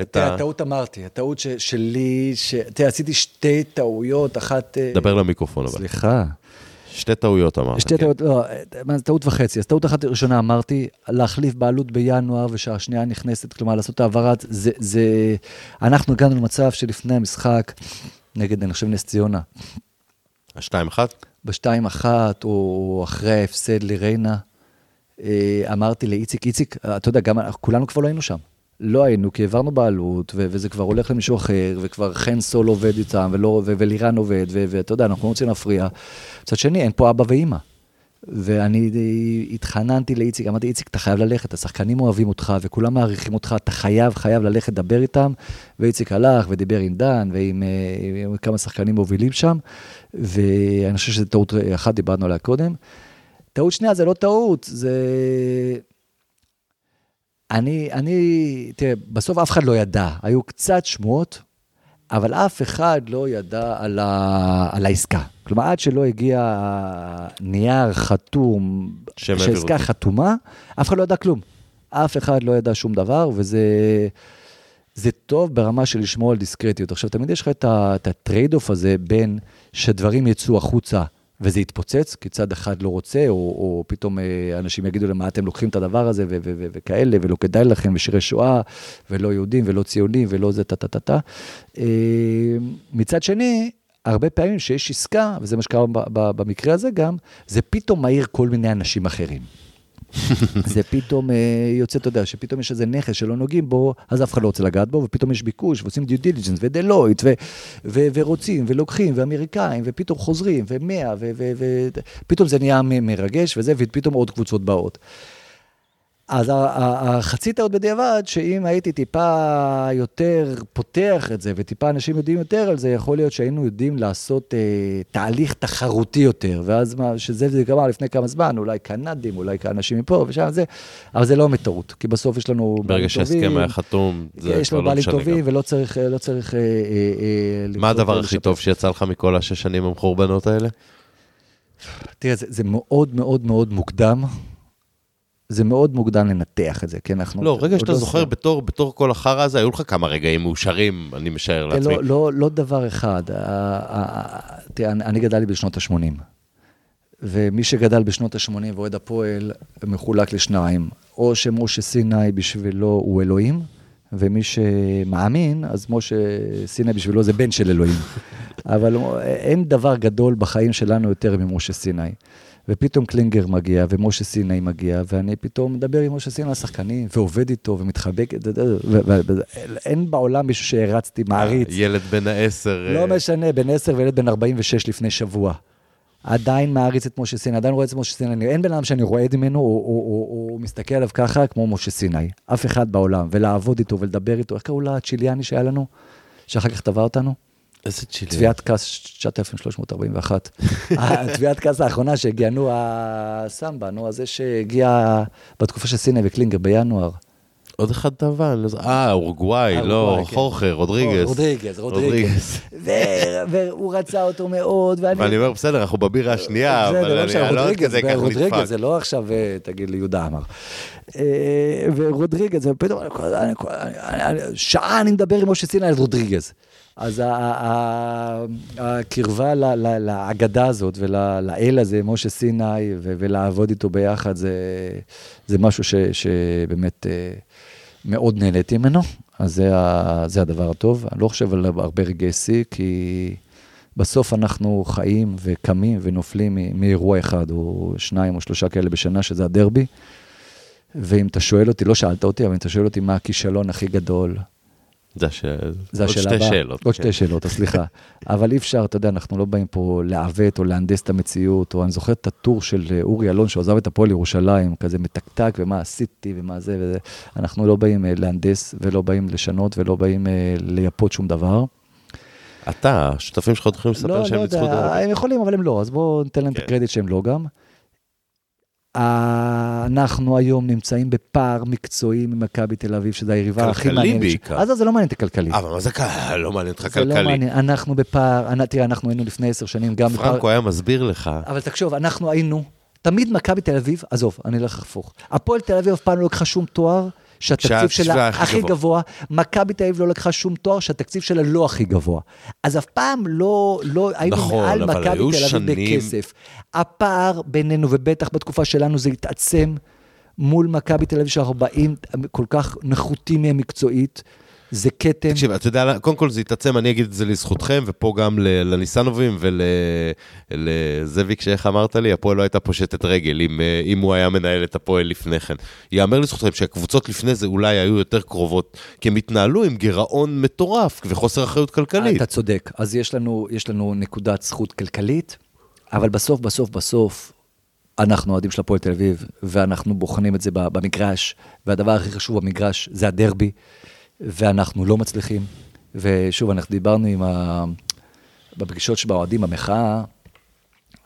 B: את ה... הטעות אמרתי, הטעות ש, שלי, ש... תראה, עשיתי שתי טעויות, אחת... אה,
A: דבר למיקרופון אבל.
B: סליחה.
A: שתי טעויות אמרת.
B: שתי כן. טעויות, לא, טעות וחצי. אז טעות אחת ראשונה אמרתי, להחליף בעלות בינואר ושהשנייה נכנסת, כלומר לעשות העברת, זה, זה... אנחנו הגענו למצב שלפני המשחק, נגד, אני חושב, נס ציונה.
A: השתיים אחת?
B: בשתיים אחת, או אחרי ההפסד לריינה, אה, אמרתי לאיציק, איציק, אתה יודע, גם כולנו כבר לא היינו שם. לא היינו, כי העברנו בעלות, ו- וזה כבר הולך למישהו אחר, וכבר חן סול עובד איתם, ולא, ו- ולירן עובד, ואתה יודע, אנחנו לא רוצים להפריע. מצד שני, אין פה אבא ואימא. ואני התחננתי לאיציק, אמרתי, איציק, אתה חייב ללכת, השחקנים אוהבים אותך, וכולם מעריכים אותך, אתה חייב, חייב ללכת לדבר איתם. ואיציק הלך ודיבר עם דן ועם עם כמה שחקנים מובילים שם, ואני חושב שזו טעות אחת, דיברנו עליה קודם. טעות שנייה זה לא טעות, זה... אני, אני, תראה, בסוף אף אחד לא ידע, היו קצת שמועות. אבל אף אחד לא ידע על, ה... על העסקה. כלומר, עד שלא הגיע נייר חתום, שהעסקה חתומה, אף אחד לא ידע כלום. אף אחד לא ידע שום דבר, וזה... זה טוב ברמה של לשמור על דיסקרטיות. עכשיו, תמיד יש לך את ה trade-off הזה בין שדברים יצאו החוצה וזה יתפוצץ, כי צד אחד לא רוצה, או, או פתאום אה, אנשים יגידו למה אתם לוקחים את הדבר הזה ו- ו- ו- וכאלה, ולא כדאי לכם, ושירי שואה, ולא יהודים, ולא ציונים, ולא זה טה-טה-טה. אה, מצד שני, הרבה פעמים שיש עסקה, וזה מה שקרה במקרה הזה גם, זה פתאום מהיר כל מיני אנשים אחרים. זה פתאום אה, יוצא, אתה יודע, שפתאום יש איזה נכס שלא נוגעים בו, אז אף אחד לא רוצה לגעת בו, ופתאום יש ביקוש, ועושים דיו דיליג'נס, ודלויט, ורוצים, ולוקחים, ואמריקאים, ופתאום חוזרים, ומאה, ופתאום זה נהיה מרגש וזה, ופתאום עוד קבוצות באות. אז החצי טעות בדיעבד, שאם הייתי טיפה יותר פותח את זה, וטיפה אנשים יודעים יותר על זה, יכול להיות שהיינו יודעים לעשות אה, תהליך תחרותי יותר, ואז מה, שזה זה גמר לפני כמה זמן, אולי קנדים, אולי אנשים מפה ושם, זה, אבל זה לא מטעות, כי בסוף יש לנו
A: ברגע שההסכם היה חתום, זה כבר לא משנה גם.
B: יש לנו בעלים טובים, ולא צריך... לא צריך אה, אה,
A: אה, מה הדבר הכי טוב שיצא לך מכל השש שנים המחורבנות האלה?
B: תראה, זה, זה מאוד מאוד מאוד מוקדם. זה מאוד מוקדם לנתח את זה, כי אנחנו...
A: לא, רגע שאתה לא זוכר, בתור, בתור כל החרא הזה, היו לך כמה רגעים מאושרים, אני משער
B: לא,
A: לעצמי.
B: לא, לא, לא דבר אחד. תראה, אני גדלתי בשנות ה-80, ומי שגדל בשנות ה-80 ואוהד הפועל, מחולק לשניים. או שמשה סיני בשבילו הוא אלוהים, ומי שמאמין, אז משה סיני בשבילו זה בן של אלוהים. אבל אין דבר גדול בחיים שלנו יותר ממשה סיני. ופתאום קלינגר מגיע, ומשה סיני מגיע, ואני פתאום מדבר עם משה סיני על השחקנים, ועובד איתו, ומתחבק, אין בעולם מישהו שהרצתי, מעריץ.
A: ילד בן העשר.
B: לא אה, משנה, בן עשר וילד בן 46 לפני שבוע. עדיין מעריץ את משה סיני, עדיין רואה את משה סיני, אין בן אדם שאני רועד ממנו, או, או, או, או מסתכל עליו ככה, כמו משה סיני. אף אחד בעולם, ולעבוד איתו ולדבר איתו, איך קראו לה הצ'יליאני שהיה לנו, שאחר כך טבע אותנו?
A: איזה צ'ילי.
B: תביעת כס 9341. תביעת כס האחרונה שהגיעה, נו, הסמבה, נו, הזה שהגיע בתקופה של סיני וקלינגר בינואר.
A: עוד אחד טבע, לא אה, אורוגוואי, לא, כן. חוכר, רודריגז.
B: רודריגז, רודריגז. והוא רצה אותו מאוד,
A: ואני... ואני אומר, בסדר, אנחנו בבירה השנייה, אבל אני לא עוד כזה כך נדפק. רודריגז,
B: זה לא עכשיו, אה, תגיד לי, יהודה אמר. אה, ורודריגז, ופתאום, שעה אני מדבר עם משה סיני על רודריגז. אז הקרבה לאגדה הזאת ולאל הזה, משה סיני, ולעבוד איתו ביחד, זה משהו שבאמת אה, מאוד נהניתי ממנו, אז זה הדבר הטוב. אני לא חושב על הרבה רגעי שיא, כי בסוף אנחנו חיים וקמים ונופלים מאירוע אחד, או שניים או שלושה כאלה בשנה, שזה הדרבי. ואם אתה שואל אותי, לא שאלת אותי, אבל אם אתה שואל אותי מה הכישלון הכי גדול,
A: זה השאלה הבאה. עוד שתי שאלות.
B: עוד שתי כן. שאלות, סליחה. אבל אי אפשר, אתה יודע, אנחנו לא באים פה לעוות או להנדס את המציאות, או אני זוכר את הטור של אה, אורי אלון, שהוא עזב את הפועל ירושלים, כזה מתקתק, ומה עשיתי, ומה זה וזה. אנחנו לא באים אה, להנדס, ולא באים לשנות, ולא באים אה, לייפות שום דבר.
A: אתה, השותפים שלך יכולים לספר
B: לא,
A: שהם
B: לא ניצחו את
A: הרבי.
B: הם יכולים, אבל הם לא, אז בואו ניתן להם את כן. הקרדיט שהם לא גם. אנחנו היום נמצאים בפער מקצועי ממכבי תל אביב, שזו היריבה הכי מעניינת.
A: כלכלי בעיקר.
B: אז זה לא מעניין אותי כלכלי.
A: אבל מה זה לא מעניין אותך כלכלי?
B: זה לא מעניין, אנחנו בפער, תראה, אנחנו היינו לפני עשר שנים גם
A: בפער... פרנקו היה מסביר לך.
B: אבל תחשוב, אנחנו היינו, תמיד מכבי תל אביב, עזוב, אני אלך הפוך. הפועל תל אביב אף פעם לא לקחה שום תואר. שהתקציב שלה הכי גבוה, מכבי תל אביב לא לקחה שום תואר שהתקציב שלה לא הכי גבוה. אז אף פעם לא, לא היינו נכון, מעל מכבי תל אביב בכסף. הפער בינינו, ובטח בתקופה שלנו זה התעצם מול מכבי תל אביב, שאנחנו באים כל כך נחותים מהם מקצועית. זה כתם.
A: תקשיב, אתה יודע, קודם כל זה יתעצם, אני אגיד את זה לזכותכם, ופה גם לניסנובים ולזאביק, שאיך אמרת לי, הפועל לא הייתה פושטת רגל, אם, אם הוא היה מנהל את הפועל לפני כן. יאמר לזכותכם שהקבוצות לפני זה אולי היו יותר קרובות, כי הם התנהלו עם גירעון מטורף וחוסר אחריות כלכלית.
B: אתה צודק, אז יש לנו, יש לנו נקודת זכות כלכלית, אבל בסוף, בסוף, בסוף, אנחנו אוהדים של הפועל תל אביב, ואנחנו בוחנים את זה במגרש, והדבר הכי חשוב במגרש זה הדרבי. ואנחנו לא מצליחים. ושוב, אנחנו דיברנו עם ה... בפגישות שבאוהדים, המחאה,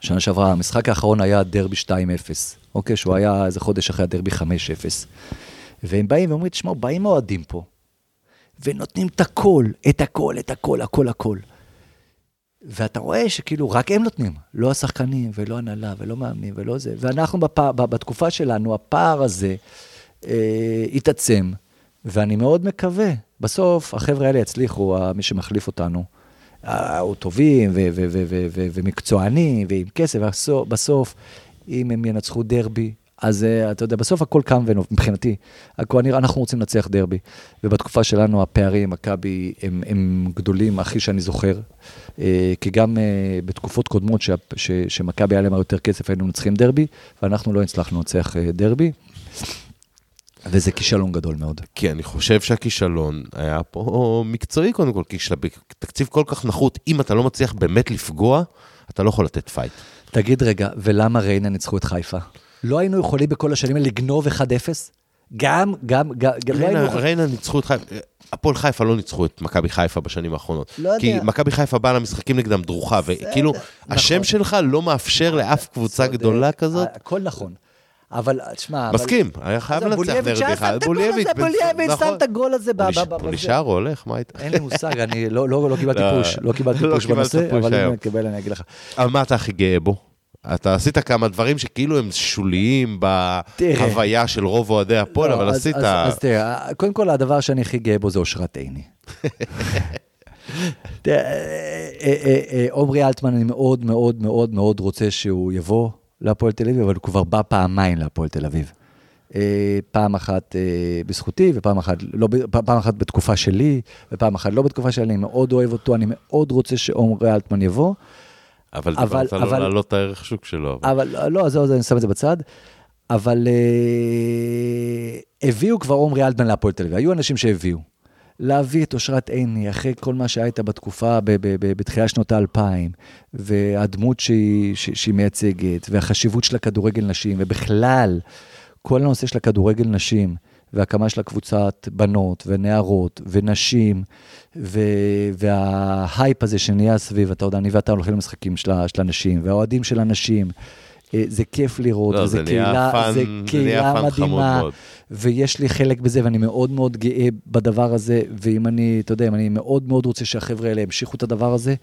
B: שנה שעברה, המשחק האחרון היה דרבי 2-0, אוקיי? שהוא היה איזה חודש אחרי הדרבי 5-0. והם באים ואומרים, תשמעו, באים אוהדים פה, ונותנים את הכל, את הכל, את הכל, הכל, הכל. ואתה רואה שכאילו רק הם נותנים, לא השחקנים ולא הנהלה ולא מאמנים ולא זה. ואנחנו בפ... בתקופה שלנו, הפער הזה אה, התעצם, ואני מאוד מקווה, בסוף החבר'ה האלה יצליחו, מי שמחליף אותנו. אה, הוא טובים ומקצוענים ועם כסף, ובסוף, אם הם ינצחו דרבי, אז uh, אתה יודע, בסוף הכל קם ונוב, מבחינתי. הכל, אנחנו רוצים לנצח דרבי. ובתקופה שלנו הפערים, מכבי, הם, הם גדולים, הכי שאני זוכר. Uh, כי גם uh, בתקופות קודמות שמכבי היה להם יותר כסף, היינו מנצחים דרבי, ואנחנו לא הצלחנו לנצח דרבי. וזה כישלון גדול מאוד.
A: כי אני חושב שהכישלון היה פה מקצועי קודם כל, כי תקציב כל כך נחות, אם אתה לא מצליח באמת לפגוע, אתה לא יכול לתת fight.
B: תגיד רגע, ולמה ריינה ניצחו את חיפה? לא היינו יכולים בכל השנים האלה לגנוב 1-0? גם, גם, גם, לא
A: ריינה, לא היינו... ריינה ניצחו את חיפה, הפועל חיפה לא ניצחו את מכבי חיפה בשנים האחרונות.
B: לא יודע.
A: כי מכבי חיפה באה למשחקים נגדם דרוכה, וכאילו, נכון. השם שלך לא מאפשר לאף קבוצה גדולה כזאת.
B: הכל נכון. אבל, תשמע...
A: מסכים, היה חייב לנצח נרד אחד.
B: בולייביץ', שם את הגול הזה.
A: פולישאר הולך, מה
B: איתה? אין לי מושג, אני לא קיבלתי פוש, לא קיבלתי פוש בנושא, אבל אם נקבל אני אגיד לך.
A: אבל מה אתה הכי גאה בו? אתה עשית כמה דברים שכאילו הם שוליים בהוויה של רוב אוהדי הפועל, לא, אבל עשית... אז,
B: תראה, קודם כל הדבר שאני הכי גאה בו זה אושרת עיני. אה, אה, אה, עומרי אלטמן, אני מאוד מאוד מאוד מאוד רוצה שהוא יבוא להפועל תל אביב, אבל הוא כבר בא פעמיים להפועל תל אביב. פעם אחת בזכותי, ופעם אחת, לא, פעם אחת בתקופה שלי, ופעם אחת לא בתקופה שלי, אני מאוד אוהב אותו, אני מאוד רוצה שעומרי אלטמן יבוא.
A: אבל דיברת לא להעלות את הערך שוק שלו.
B: אבל, אבל לא, אז אני שם את זה בצד. אבל אה, הביאו כבר עומרי אלטמן להפועל תל אביב, היו אנשים שהביאו. להביא את אושרת עיני, אחרי כל מה שהיה בתקופה, בתחילת שנות האלפיים, והדמות שהיא, שהיא מייצגת, והחשיבות של הכדורגל נשים, ובכלל, כל הנושא של הכדורגל נשים, והקמה של הקבוצת בנות ונערות ונשים, ו... וההייפ הזה שנהיה סביב, אתה יודע, אני ואתה הולכים למשחקים של, של הנשים, והאוהדים של הנשים, אה, זה כיף לראות,
A: לא,
B: זה,
A: זה קהילה, פן, זה קהילה
B: זה מדהימה, ויש לי חלק בזה, ואני מאוד מאוד גאה בדבר הזה, ואם אני, אתה יודע, אם אני מאוד מאוד רוצה שהחבר'ה האלה ימשיכו את הדבר הזה,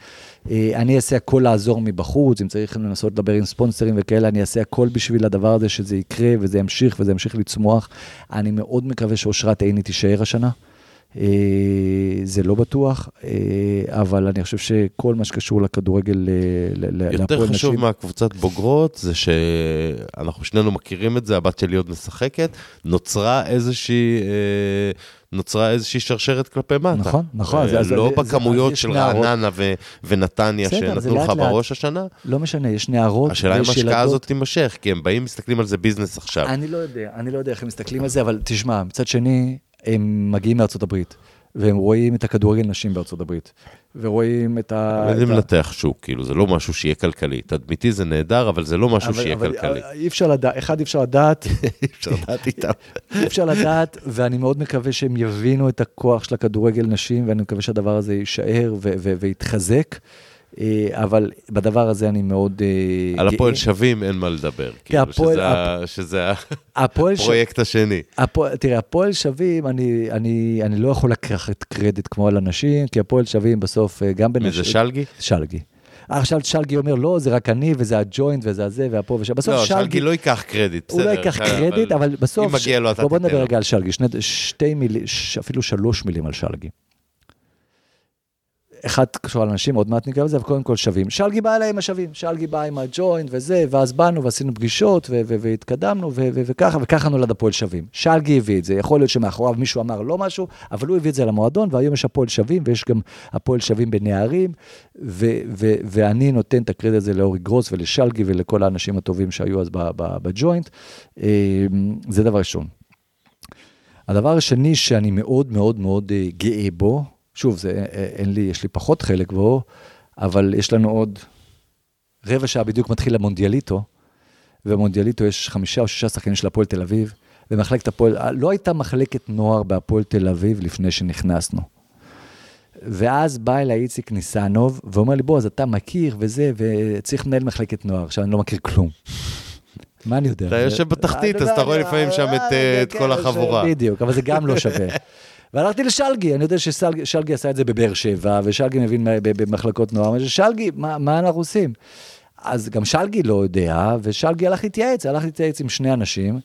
B: אה, אני אעשה הכל לעזור מבחוץ, אם צריך לנסות לדבר עם ספונסרים וכאלה, אני אעשה הכל בשביל הדבר הזה, שזה יקרה, וזה ימשיך, וזה ימשיך לצמוח. אני מאוד מקווה שאושרת עיני תישאר השנה. אה, זה לא בטוח, אה, אבל אני חושב שכל מה שקשור לכדורגל,
A: להפועל נשים... יותר חשוב מהקבוצת בוגרות, זה שאנחנו שנינו מכירים את זה, הבת שלי עוד משחקת, נוצרה איזושהי... אה, נוצרה איזושהי שרשרת כלפי מטה.
B: נכון, נכון.
A: זה, לא זה, בכמויות זה, של רעננה ו, ונתניה שנתנו לך בראש השנה.
B: לא משנה, יש נערות,
A: השאלה אם ההשקעה הזאת תימשך, כי הם באים, מסתכלים על זה ביזנס עכשיו.
B: אני לא יודע, אני לא יודע איך הם מסתכלים על זה, אבל תשמע, מצד שני, הם מגיעים מארצות הברית, והם רואים את הכדורגל נשים בארצות הברית, ורואים את ה...
A: הם יודעים לנתח שוק, כאילו, זה לא משהו שיהיה כלכלי. תדמיתי זה נהדר, אבל זה לא משהו שיהיה כלכלי.
B: אי אפשר לדעת, אחד, אי אפשר לדעת.
A: אי אפשר לדעת איתם.
B: אי אפשר לדעת, ואני מאוד מקווה שהם יבינו את הכוח של הכדורגל נשים, ואני מקווה שהדבר הזה יישאר ויתחזק. אה, אבל בדבר הזה אני מאוד
A: אה, גאה. על הפועל שווים אין מה לדבר, כאילו, שזה הפרויקט השני.
B: תראה, הפועל שווים, אני לא יכול לקחת קרדיט כמו על אנשים, כי הפועל שווים בסוף אה, גם
A: בנשים... מי זה שלגי?
B: שלגי. עכשיו שלגי אומר, לא, זה רק אני, וזה הג'וינט, וזה הזה, והפה ושם. בסוף
A: לא, שלגי... לא ייקח קרדיט,
B: בסדר. הוא לא ייקח קרדיט, אבל בסוף...
A: אם מגיע לו, אתה תיתן.
B: בוא נדבר רגע על שלגי, שתי מילים, אפילו שלוש מילים על שלגי. אחד קשור על אנשים, עוד מעט ניגע בזה, אבל קודם כל שווים. שלגי בא אליי עם השווים, שלגי בא עם הג'וינט וזה, ואז באנו ועשינו פגישות והתקדמנו וככה, וככה נולד הפועל שווים. שלגי הביא את זה, יכול להיות שמאחוריו מישהו אמר לא משהו, אבל הוא הביא את זה למועדון, והיום יש הפועל שווים, ויש גם הפועל שווים בנערים, ואני נותן את הקרדיט הזה לאורי גרוס ולשלגי ולכל האנשים הטובים שהיו אז בג'וינט. אמ, זה דבר ראשון. הדבר השני שאני מאוד מאוד מאוד אה, גאה בו, שוב, זה, אה, אה, אין לי, יש לי פחות חלק בו, אבל יש לנו עוד רבע שעה בדיוק מתחיל המונדיאליטו, ובמונדיאליטו יש חמישה או שישה שחקנים של הפועל תל אביב, ומחלקת הפועל, אה, לא הייתה מחלקת נוער בהפועל תל אביב לפני שנכנסנו. ואז בא אליי איציק ניסנוב, ואומר לי, בוא, אז אתה מכיר וזה, וצריך לנהל מחלקת נוער. עכשיו, אני לא מכיר כלום. מה אני יודע?
A: אתה יושב בתחתית, אז אתה רואה לפעמים שם את כל החבורה.
B: בדיוק, אבל זה גם לא שווה. והלכתי לשלגי, אני יודע ששלגי עשה את זה בבאר שבע, ושלגי מבין במחלקות נוער, אבל שלגי, מה, מה אנחנו עושים? אז גם שלגי לא יודע, ושלגי הלך להתייעץ, הלך להתייעץ עם שני אנשים,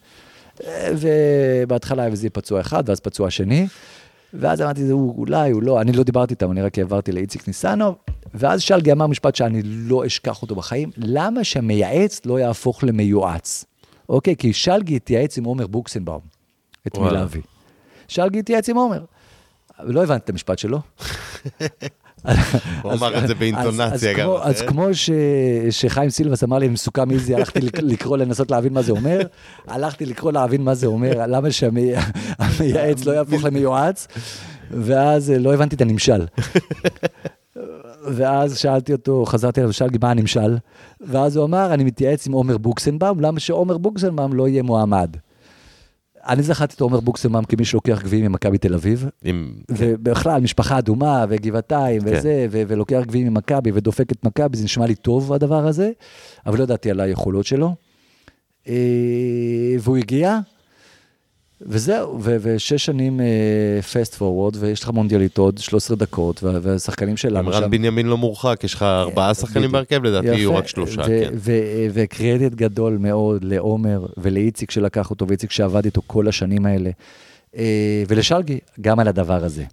B: ובהתחלה היה פצוע אחד, ואז פצוע שני, ואז אמרתי, זה הוא אולי, הוא לא, אני לא דיברתי איתם, אני רק העברתי לאיציק ניסנוב, ואז שלגי אמר משפט שאני לא אשכח אותו בחיים, למה שהמייעץ לא יהפוך למיועץ? אוקיי, כי שלגי התייעץ עם עומר בוקסנבאום, את מי שלגי התייעץ עם עומר. לא הבנתי את המשפט שלו.
A: הוא אמר את זה באינטונציה גם.
B: אז כמו שחיים סילבס אמר לי, מסוכם איזי, הלכתי לקרוא לנסות להבין מה זה אומר, הלכתי לקרוא להבין מה זה אומר, למה שהמייעץ לא יהפוך למיועץ, ואז לא הבנתי את הנמשל. ואז שאלתי אותו, חזרתי אליו ושאלתי מה הנמשל, ואז הוא אמר, אני מתייעץ עם עומר בוקסנבאום, למה שעומר בוקסנבאום לא יהיה מועמד. אני זכרתי את עומר בוקסנבאום כמי שלוקח גביעים ממכבי תל אביב, עם... ובכלל, משפחה אדומה וגבעתיים כן. וזה, ו- ולוקח גביעים ממכבי ודופק את מכבי, זה נשמע לי טוב הדבר הזה, אבל לא ידעתי על היכולות שלו. אה, והוא הגיע, וזהו, ו- ושש שנים פסט uh, פורוורד, ויש לך מונדיאלית עוד 13 דקות, והשחקנים שלנו
A: שם... עמרן בנימין לא מורחק, יש לך ארבעה שחקנים בהרכב, לדעתי יהיו רק שלושה, כן.
B: וקרדיט גדול מאוד לעומר ולאיציק שלקח אותו, ואיציק שעבד איתו כל השנים האלה, uh, ולשלגי, גם על הדבר הזה.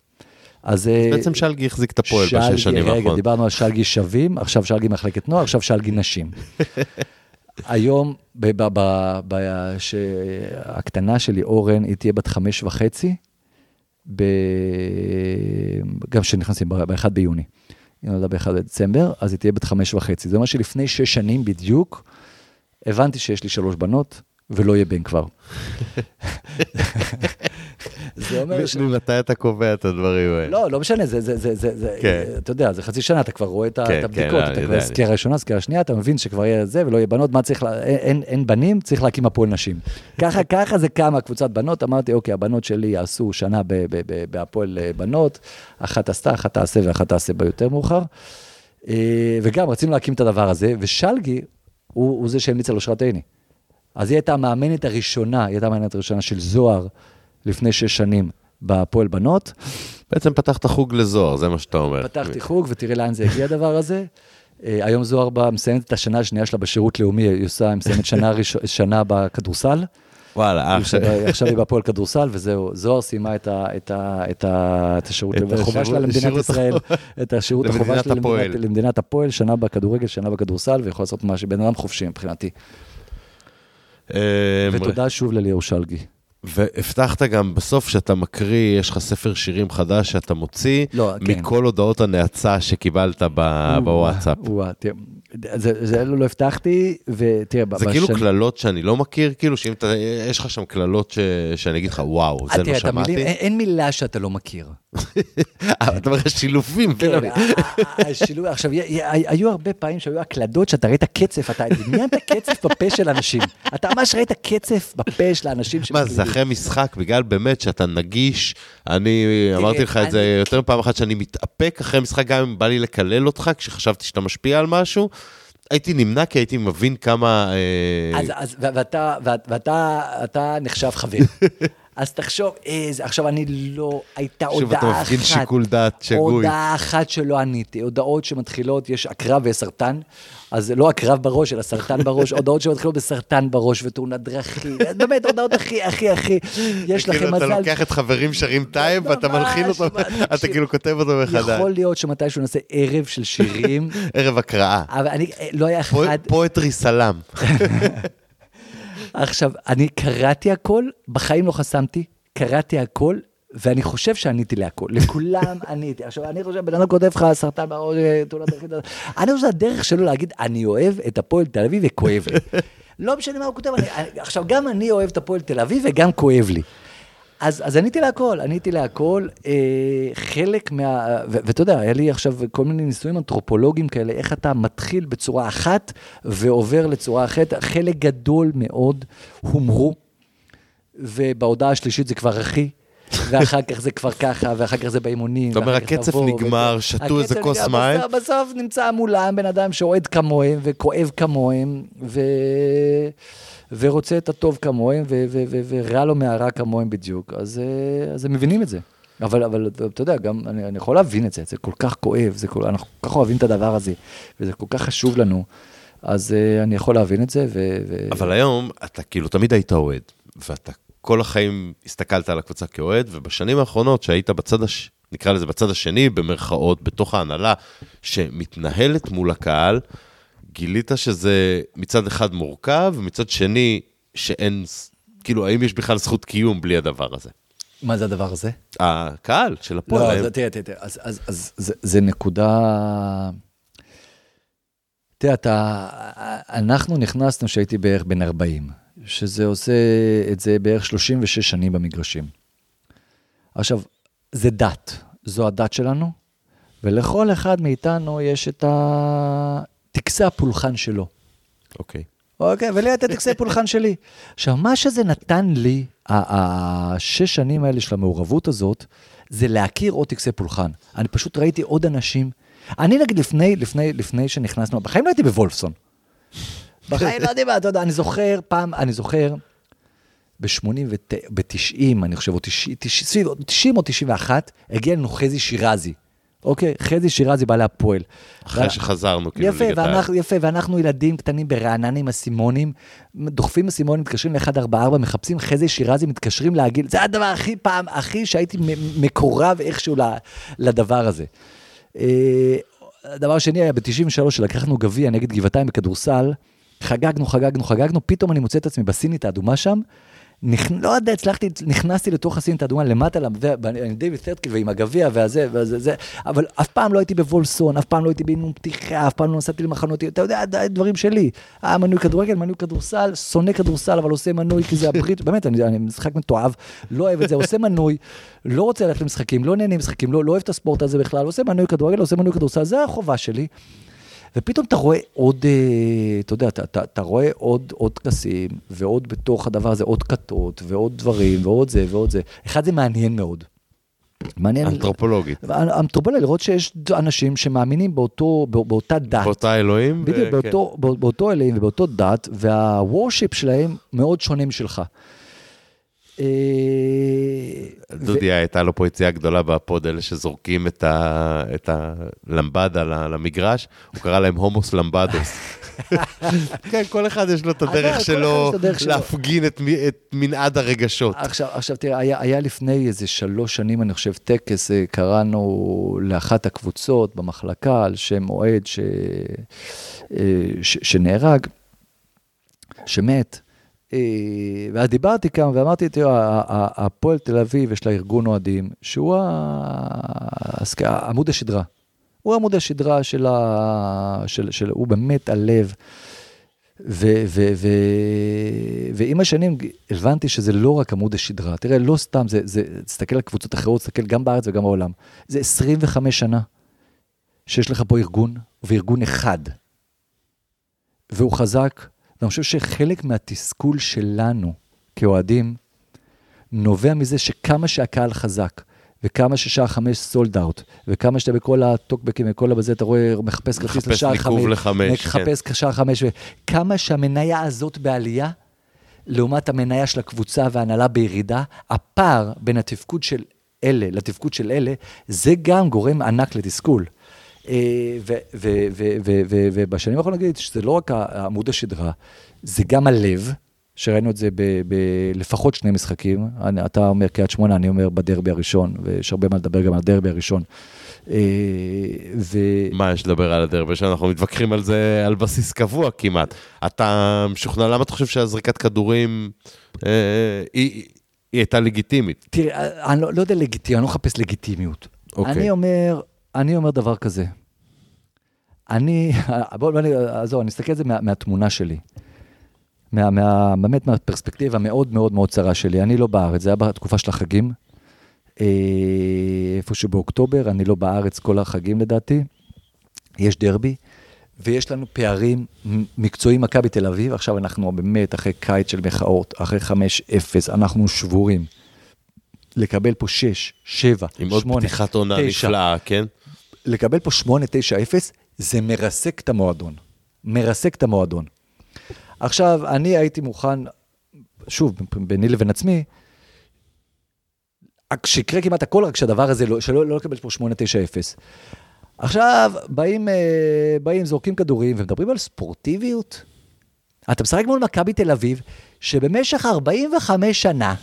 A: אז אה, בעצם שלגי החזיק את הפועל בשש שנים האחרונות. רגע,
B: דיברנו על שלגי שווים, עכשיו שלגי מחלקת נוער, עכשיו שלגי נשים. היום, הקטנה שלי, אורן, היא תהיה בת חמש וחצי, ב... גם כשנכנסים ב-1 ביוני. היא נולדה ב-1 בדצמבר, אז היא תהיה בת חמש וחצי. זה אומר שלפני שש שנים בדיוק, הבנתי שיש לי שלוש בנות, ולא יהיה בן כבר.
A: זה אומר ש... ממתי אתה קובע את הדברים האלה?
B: לא, לא משנה, זה, זה, זה, זה, זה, כן. אתה יודע, זה חצי שנה, אתה כבר רואה את, כן, את הבדיקות, כן, אתה כבר סקירה ראשונה, סקירה שנייה, אתה מבין שכבר יהיה זה ולא יהיה בנות, מה צריך, לה... אין, אין בנים, צריך להקים הפועל נשים. ככה, ככה זה קמה קבוצת בנות, אמרתי, אוקיי, הבנות שלי יעשו שנה בהפועל אה, בנות, אחת עשתה, אחת תעשה ואחת תעשה ביותר מאוחר. אה, וגם רצינו להקים את הדבר הזה, ושלגי הוא, הוא זה שהמליץ על אושרת עיני. אז היא הייתה המאמנת הראשונה, היא הייתה המאמנת הראשונה של זוהר לפני שש שנים בהפועל בנות.
A: בעצם פתחת חוג לזוהר, זה מה שאתה אומר.
B: פתחתי חוג, ותראי לאן זה הגיע הדבר הזה. אה, היום זוהר בא, מסיימת את השנה השנייה שלה בשירות לאומי, היא עושה, מסיימת שנה, שנה בכדורסל.
A: וואלה,
B: אח שלי. עכשיו היא בהפועל כדורסל, וזהו. זוהר סיימה את, ה, את, ה, את, ה, את השירות, את החובה שלה למדינת ישראל, את השירות החובה שלה למדינת, למדינת הפועל, שנה בכדורגל, שנה בכדורסל, ויכול לעשות מה שבן אדם חופשי מבחינתי. אמ, ותודה שוב לליאור שלגי.
A: והבטחת גם בסוף שאתה מקריא, יש לך ספר שירים חדש שאתה מוציא, לא, כן. מכל כן. הודעות הנאצה שקיבלת בוואטסאפ.
B: זה, זה לא, לא הבטחתי, ותראה,
A: זה כאילו קללות שאני לא מכיר, כאילו שאם אתה, יש לך שם קללות ש, שאני אגיד לך, וואו, זה לא שמעתי.
B: המילים, אין, אין מילה שאתה לא מכיר.
A: אתה אומר שילובים. כן,
B: השילוב, עכשיו, היו הרבה פעמים שהיו הקלדות שאתה ראית קצף, אתה דמיינת קצף בפה של אנשים. אתה ממש ראית קצף בפה של האנשים.
A: מה, זה אחרי משחק, בגלל באמת שאתה נגיש, אני אמרתי לך את זה יותר מפעם אחת, שאני מתאפק אחרי משחק, גם אם בא לי לקלל אותך, כשחשבתי שאתה משפיע על משהו. הייתי נמנע כי הייתי מבין כמה...
B: אה, אז, אז ואתה, ואתה נחשב חבר. אז תחשוב, איזה, עכשיו אני לא, הייתה הודעה אחת. שוב, אתה מפגין
A: שיקול דעת שגוי.
B: הודעה אחת שלא עניתי, הודעות שמתחילות, יש עקרב וסרטן, אז לא עקרב בראש, אלא סרטן בראש, הודעות שמתחילות בסרטן בראש ותאונת דרכים, באמת, הודעות הכי, הכי, הכי, יש לכם מזל.
A: כאילו, אתה לוקח את חברים שרים טייב ואתה מלחין אותו, אתה כאילו כותב אותו מחדש.
B: יכול להיות שמתישהו נעשה ערב של שירים.
A: ערב הקראה.
B: אבל אני, לא היה אחד...
A: poetry slam.
B: עכשיו, אני קראתי הכל, בחיים לא חסמתי, קראתי הכל, ואני חושב שעניתי להכל, לכולם עניתי. עכשיו, אני חושב, בן אדם כותב לך סרטן בראש, תאונת דרכים, אני חושב שהדרך שלו להגיד, אני אוהב את הפועל תל אביב וכואב לי. לא משנה מה הוא כותב, אני, עכשיו, גם אני אוהב את הפועל תל אביב וגם כואב לי. אז, אז עניתי להכל, עניתי להכל. אה, חלק מה... ואתה יודע, היה לי עכשיו כל מיני ניסויים אנתרופולוגיים כאלה, איך אתה מתחיל בצורה אחת ועובר לצורה אחרת. חלק גדול מאוד הומרו, ובהודעה השלישית זה כבר אחי. ואחר כך זה כבר ככה, ואחר כך זה באימונים.
A: זאת אומרת, הקצף נגמר, שתו איזה כוס מים.
B: בסוף נמצא מולם בן אדם שאוהד כמוהם וכואב כמוהם, ו... ורוצה את הטוב כמוהם, ורע לו מהרע כמוהם בדיוק, אז, אה, אז הם מבינים את זה. אבל, אבל אתה יודע, גם אני, אני יכול להבין את זה, זה כל כך כואב, זה כל, אנחנו כל כך אוהבים את הדבר הזה, וזה כל כך חשוב לנו, אז uh, אני יכול להבין את זה. ו, ו...
A: אבל היום אתה כאילו תמיד היית אוהד, ואתה כל החיים הסתכלת על הקבוצה כאוהד, ובשנים האחרונות שהיית בצד, הש... נקרא לזה בצד השני, במרכאות, בתוך ההנהלה, שמתנהלת מול הקהל, גילית שזה מצד אחד מורכב, ומצד שני שאין, כאילו, האם יש בכלל זכות קיום בלי הדבר הזה?
B: מה זה הדבר הזה?
A: הקהל של הפועל.
B: לא, אז תראה, תראה, אז, אז, אז זה, זה נקודה... תראה, אתה, אנחנו נכנסנו כשהייתי בערך בן 40, שזה עושה את זה בערך 36 שנים במגרשים. עכשיו, זה דת, זו הדת שלנו, ולכל אחד מאיתנו יש את ה... טקסי הפולחן שלו.
A: אוקיי.
B: אוקיי, ולי את הטקסי פולחן שלי. עכשיו, מה שזה נתן לי, ה- השש שנים האלה של המעורבות הזאת, זה להכיר עוד טקסי פולחן. אני פשוט ראיתי עוד אנשים. אני נגיד לפני, לפני, לפני שנכנסנו, בחיים לא הייתי בוולפסון. בחיים לא יודעים מה, אתה יודע, אני זוכר פעם, אני זוכר, ב-80 ב-90, אני חושב, או 90, 90, 90 או 91, הגיע לנו חזי שירזי. אוקיי? חזי שירזי בעלי הפועל.
A: אחרי שחזרנו, כאילו,
B: יפה,
A: ליגת העל.
B: יפה, ואנחנו ילדים קטנים ברעננה עם אסימונים, דוחפים אסימונים, מתקשרים ל-144, מחפשים חזי שירזי, מתקשרים להגיל, זה הדבר הכי פעם, הכי שהייתי מקורב איכשהו לדבר הזה. אה, הדבר השני היה ב-93, שלקחנו גביע נגד גבעתיים בכדורסל, חגגנו, חגגנו, חגגנו, פתאום אני מוצא את עצמי בסינית האדומה שם, נכ... לא יודע, הצלחתי, נכנסתי לתוך הסינית האדומה למטה, ואני דיוויד סרטקי ועם הגביע והזה, וזה, זה, אבל אף פעם לא הייתי בוולסון, אף פעם לא הייתי באימון פתיחה, אף פעם לא נסעתי למחנות, אתה יודע, דברים שלי. היה מנוי כדורגל, מנוי כדורסל, שונא כדורסל, אבל עושה מנוי כי זה הברית, באמת, אני, אני משחק מתועב, לא אוהב את זה, עושה מנוי, לא רוצה ללכת למשחקים, לא נהנה משחקים, לא, לא אוהב את הספורט הזה בכלל, עושה מנוי כדורגל, עושה מנוי כדורסל, זה החובה שלי. ופתאום אתה רואה עוד, אה, אתה יודע, אתה, אתה, אתה רואה עוד, עוד טקסים, ועוד בתוך הדבר הזה עוד כתות, ועוד דברים, ועוד זה, ועוד זה. אחד, זה מעניין מאוד. מעניין.
A: אנתרופולוגית.
B: אנתרופולוגיה, לראות שיש אנשים שמאמינים באותו, בא- באותה דת.
A: באותה אלוהים.
B: בדיוק,
A: ו- כן.
B: באותו, בא- באותו אלוהים ובאותו דת, והוורשיפ שלהם מאוד שונה משלך. אה,
A: דודי, הייתה לו פה יציאה גדולה בפוד, אלה שזורקים את, ה, את הלמבדה למגרש, הוא קרא להם הומוס למבדוס. כן, כל אחד יש לו את
B: אה,
A: הדרך
B: אחד
A: שלו. להפגין את, מנעד הרגשות.
B: עכשיו, עכשיו תראה, היה, היה לפני איזה שלוש שנים, אני חושב, טקס, אה, קראנו לאחת הקבוצות במחלקה על שם אוהד ש, אה, ש, שנהרג, שמת. אה, ואז דיברתי כמה ואמרתי, ה- הפועל תל אביב, יש לה ארגון אוהדים, שהוא עמוד השדרה. הוא עמוד השדרה של ה... של, של, הוא באמת הלב. ו- ו- ו- ועם השנים הבנתי שזה לא רק עמוד השדרה. תראה, לא סתם, זה, זה, תסתכל על קבוצות אחרות, תסתכל גם בארץ וגם בעולם. זה 25 שנה שיש לך פה ארגון, וארגון אחד. והוא חזק, ואני חושב שחלק מהתסכול שלנו כאוהדים, נובע מזה שכמה שהקהל חזק, וכמה ששעה חמש סולד אאוט, וכמה שאתה בכל הטוקבקים וכל הבזה, אתה רואה, מחפש כרטיס
A: מחפש
B: לשער
A: ניקוב
B: חמש,
A: לחמש, כן.
B: מחפש שער חמש, וכמה שהמניה הזאת בעלייה, לעומת המניה של הקבוצה וההנהלה בירידה, הפער בין התפקוד של אלה לתפקוד של אלה, זה גם גורם ענק לתסכול. אה, ובשנים האחרונות נגיד שזה לא רק עמוד השדרה, זה גם הלב, שראינו את זה בלפחות שני משחקים. אני- אתה אומר קריית שמונה, אני אומר בדרבי הראשון, ויש הרבה מה לדבר גם על הדרבי הראשון. אה, ו-
A: מה יש לדבר על הדרבי שאנחנו מתווכחים על זה על בסיס קבוע כמעט. אתה משוכנע, למה אתה חושב שהזריקת כדורים אה, היא, היא הייתה לגיטימית?
B: תראה, אני לא, לא יודע לגיטימיות, אני לא מחפש לגיטימיות.
A: אוקיי.
B: אני אומר, אני אומר דבר כזה. אני, בוא, בוא, עזוב, אני אסתכל על זה מה, מהתמונה שלי. מה, מה, באמת מהפרספקטיבה המאוד מאוד מאוד צרה שלי. אני לא בארץ, זה היה בתקופה של החגים. אה, איפשהו באוקטובר, אני לא בארץ כל החגים לדעתי. יש דרבי, ויש לנו פערים מקצועיים מכבי תל אביב. עכשיו אנחנו באמת אחרי קיץ של מחאות, אחרי 5-0, אנחנו שבורים. לקבל פה 6, 7,
A: עם עוד
B: 8,
A: פתיחת עונה
B: 9,
A: נפלאה, כן?
B: לקבל פה 8, 9, 0, זה מרסק את המועדון. מרסק את המועדון. עכשיו, אני הייתי מוכן, שוב, ביני לבין עצמי, שיקרה כמעט הכל, רק שהדבר הזה, לא, שלא לא לקבל פה 8-9-0. עכשיו, באים, אה, באים, זורקים כדורים ומדברים על ספורטיביות. אתה משחק מול מכבי תל אביב, שבמשך 45 שנה,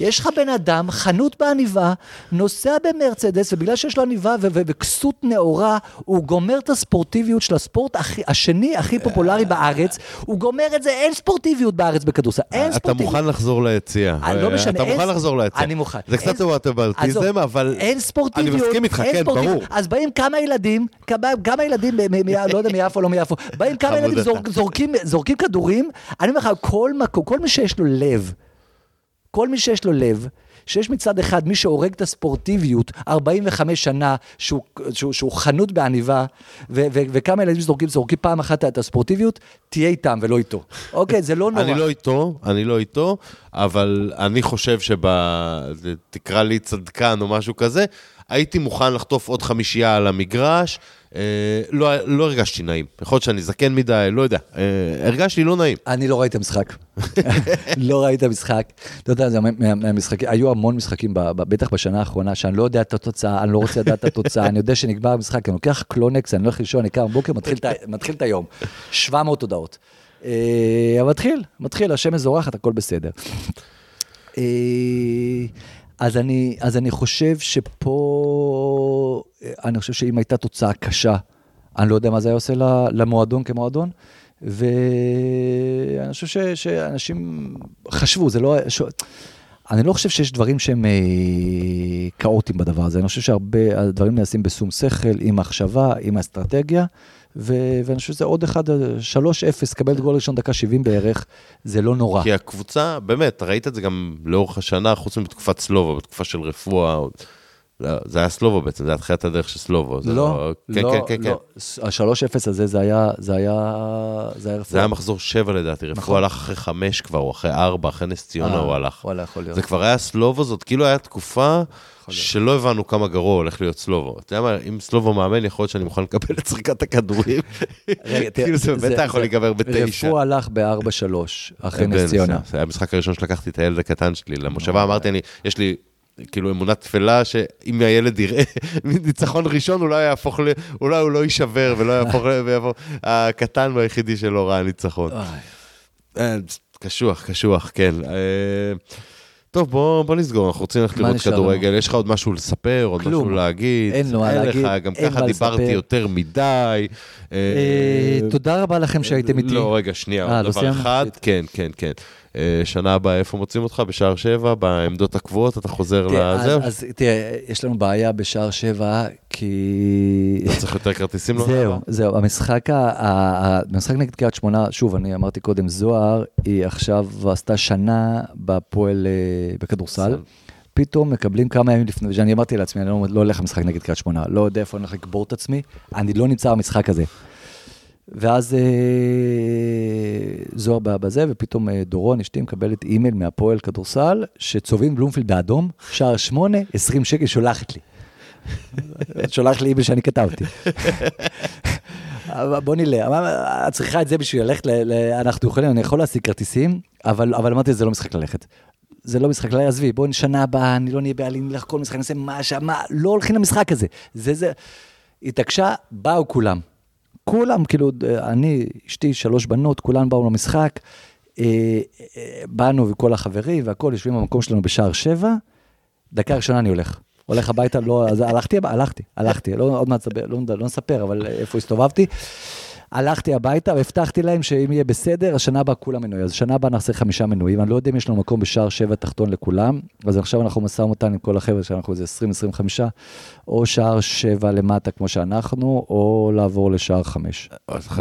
B: יש לך בן אדם, חנות בעניבה, נוסע במרצדס, ובגלל שיש לו עניבה וכסות נאורה, הוא גומר את הספורטיביות של הספורט הכי, השני הכי פופולרי בארץ, הוא גומר את זה, אין ספורטיביות בארץ בכדורסל, אין ספורטיביות.
A: אתה מוכן לחזור ליציאה.
B: לא משנה.
A: אתה מוכן. לחזור ליציאה.
B: אני מוכן.
A: זה קצת וואטאבליזם, אבל...
B: אין ספורטיביות.
A: אני מסכים איתך, כן, ברור.
B: אז באים כמה ילדים, כמה, ילדים, לא יודע מיפו, לא מיפו, באים כמה ילדים, זורק, זורקים, כדורים, אני אומר לך, כל מי שיש לו לב, כל מי שיש לו לב, שיש מצד אחד מי שהורג את הספורטיביות 45 שנה, שהוא, שהוא, שהוא חנות בעניבה, ו, ו, וכמה ילדים זורקים, זורקים פעם אחת את הספורטיביות, תהיה איתם ולא איתו. אוקיי, זה לא נורא.
A: אני לא איתו, אני לא איתו, אבל אני חושב שב... תקרא לי צדקן או משהו כזה, הייתי מוכן לחטוף עוד חמישייה על המגרש, אה, לא, לא הרגשתי נעים. יכול להיות שאני זקן מדי, לא יודע. אה, הרגשתי לא נעים.
B: אני לא ראיתי את המשחק. לא ראיתי את המשחק. אתה יודע, זה מהמשחקים, היו המון משחקים, בטח בשנה האחרונה, שאני לא יודע את התוצאה, אני לא רוצה לדעת את התוצאה, אני יודע שנגמר המשחק, אני לוקח קלונקס, אני הולך לישון, אני קם בבוקר, מתחיל את היום. 700 הודעות. אה, מתחיל, מתחיל, השמש זורחת, הכל בסדר. אז אני, אז אני חושב שפה, אני חושב שאם הייתה תוצאה קשה, אני לא יודע מה זה היה עושה למועדון כמועדון, ואני חושב ש, שאנשים חשבו, זה לא... ש... אני לא חושב שיש דברים שהם אה, כאוטיים בדבר הזה, אני חושב שהרבה, הדברים נעשים בשום שכל, עם מחשבה, עם אסטרטגיה, ו- ואני חושב שזה עוד אחד, 3-0, קבל את גול ראשון דקה 70 בערך, זה לא נורא.
A: כי הקבוצה, באמת, ראית את זה גם לאורך השנה, חוץ מבתקופת סלובה, בתקופה של רפואה. לא, זה היה סלובו בעצם, זה היה תחילת הדרך של סלובו.
B: לא, לא, כן, לא, כן, כן, לא. כן. ה-3-0 הזה, זה היה, זה היה,
A: זה היה רפואה. זה היה מחזור 7 לדעתי, רפואה נכון. הלך אחרי 5 כבר, או אחרי 4, אחרי נס ציונה אה, הוא הלך.
B: וואלה, יכול להיות.
A: זה כבר היה סלובו, זאת כאילו היה תקופה שלא הבנו כמה גרוע הולך להיות סלובו. אתה יודע מה, אם סלובו מאמן, יכול להיות שאני מוכן לקבל את זריקת הכדורים. כאילו זה באמת יכול להיגבר בתשע.
B: רפואה הלך ב-4-3, אחרי נס ציונה.
A: זה היה המשחק הראשון שלקחתי את הילד הקטן שלי למושבה, אמרתי, יש לי... כאילו אמונה תפלה שאם הילד יראה ניצחון ראשון, אולי יהפוך ל... אולי הוא לא יישבר ולא יהפוך ל... הקטן והיחידי שלא ראה ניצחון. אה, קשוח, קשוח, כן. אה, טוב, בוא, בוא נסגור, אנחנו רוצים ללכת לראות כדורגל. יש לך עוד משהו לספר, עוד כלום. משהו להגיד?
B: אין לו מה להגיד,
A: לך, גם ככה דיברתי. יותר מדי.
B: אה, תודה רבה לכם שהייתם איתי.
A: לא, רגע, שנייה, עוד לא דבר אחד. כן, כן, כן. שנה הבאה, איפה מוצאים אותך? בשער שבע, בעמדות הקבועות, אתה חוזר לזה?
B: אז, תראה, יש לנו בעיה בשער שבע, כי...
A: לא צריך יותר כרטיסים? לא
B: זהו, זהו, המשחק, המשחק נגד קריית שמונה, שוב, אני אמרתי קודם, זוהר, היא עכשיו עשתה שנה בפועל, אה, בכדורסל. פתאום מקבלים כמה ימים לפני, ואני אמרתי לעצמי, אני לא, לא הולך למשחק נגד קריית שמונה, לא יודע איפה אני הולך לקבור את עצמי, אני לא נמצא במשחק הזה. ואז אה, זוהר בזה, ופתאום אה, דורון, אשתי, מקבלת אימייל מהפועל כדורסל, שצובעים בלומפילד באדום, שער שמונה, 20 שקל, שולחת לי. שולח לי אימייל שאני כתבתי. בוא נראה, את צריכה את זה בשביל ללכת, אנחנו יכולים, אני יכול להשיג כרטיסים, אבל, אמרתי, זה לא משחק ללכת. זה לא משחק, עזבי, בואי שנה הבאה, אני לא נהיה בעלים, נלך כל משחק, נעשה מה, מה, לא הולכים למשחק הזה. זה, זה, התעקשה, באו כולם. כולם, כאילו, אני, אשתי, שלוש בנות, כולן באו למשחק. אה, אה, באנו וכל החברים והכול, יושבים במקום שלנו בשער שבע, דקה ראשונה אני הולך. הולך הביתה, לא, אז הלכתי, הלכתי, הלכתי, לא, עוד מעט, לא, לא נספר, אבל איפה הסתובבתי. הלכתי הביתה והבטחתי להם שאם יהיה בסדר, השנה הבאה כולם מנויים. אז שנה הבאה נעשה חמישה מנויים, אני לא יודע אם יש לנו מקום בשער שבע תחתון לכולם, אז עכשיו אנחנו משא ומתן עם כל החבר'ה שאנחנו איזה 20-25, או שער שבע למטה כמו שאנחנו, או לעבור לשער חמש.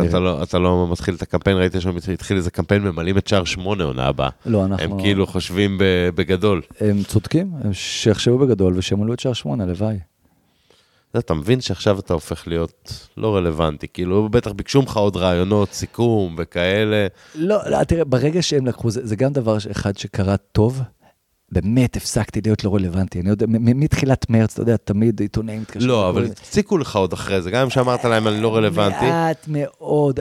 A: אתה לא, אתה לא מתחיל את הקמפיין, ראיתי שם התחיל איזה קמפיין, ממלאים את שער שמונה עונה הבאה.
B: לא, אנחנו...
A: הם כאילו חושבים בגדול.
B: הם צודקים, שיחשבו בגדול ושימלאו את שער שמונה, לוואי.
A: אתה מבין שעכשיו אתה הופך להיות לא רלוונטי, כאילו בטח ביקשו ממך עוד רעיונות, סיכום וכאלה.
B: לא, לא תראה, ברגע שהם לקחו, זה, זה גם דבר אחד שקרה טוב, באמת הפסקתי להיות לא רלוונטי. אני יודע, מתחילת מרץ, אתה יודע, תמיד עיתונאים מתקשרים.
A: לא, אבל הפסיקו לך עוד אחרי זה, גם אם שאמרת להם אני לא רלוונטי.
B: מעט מאוד,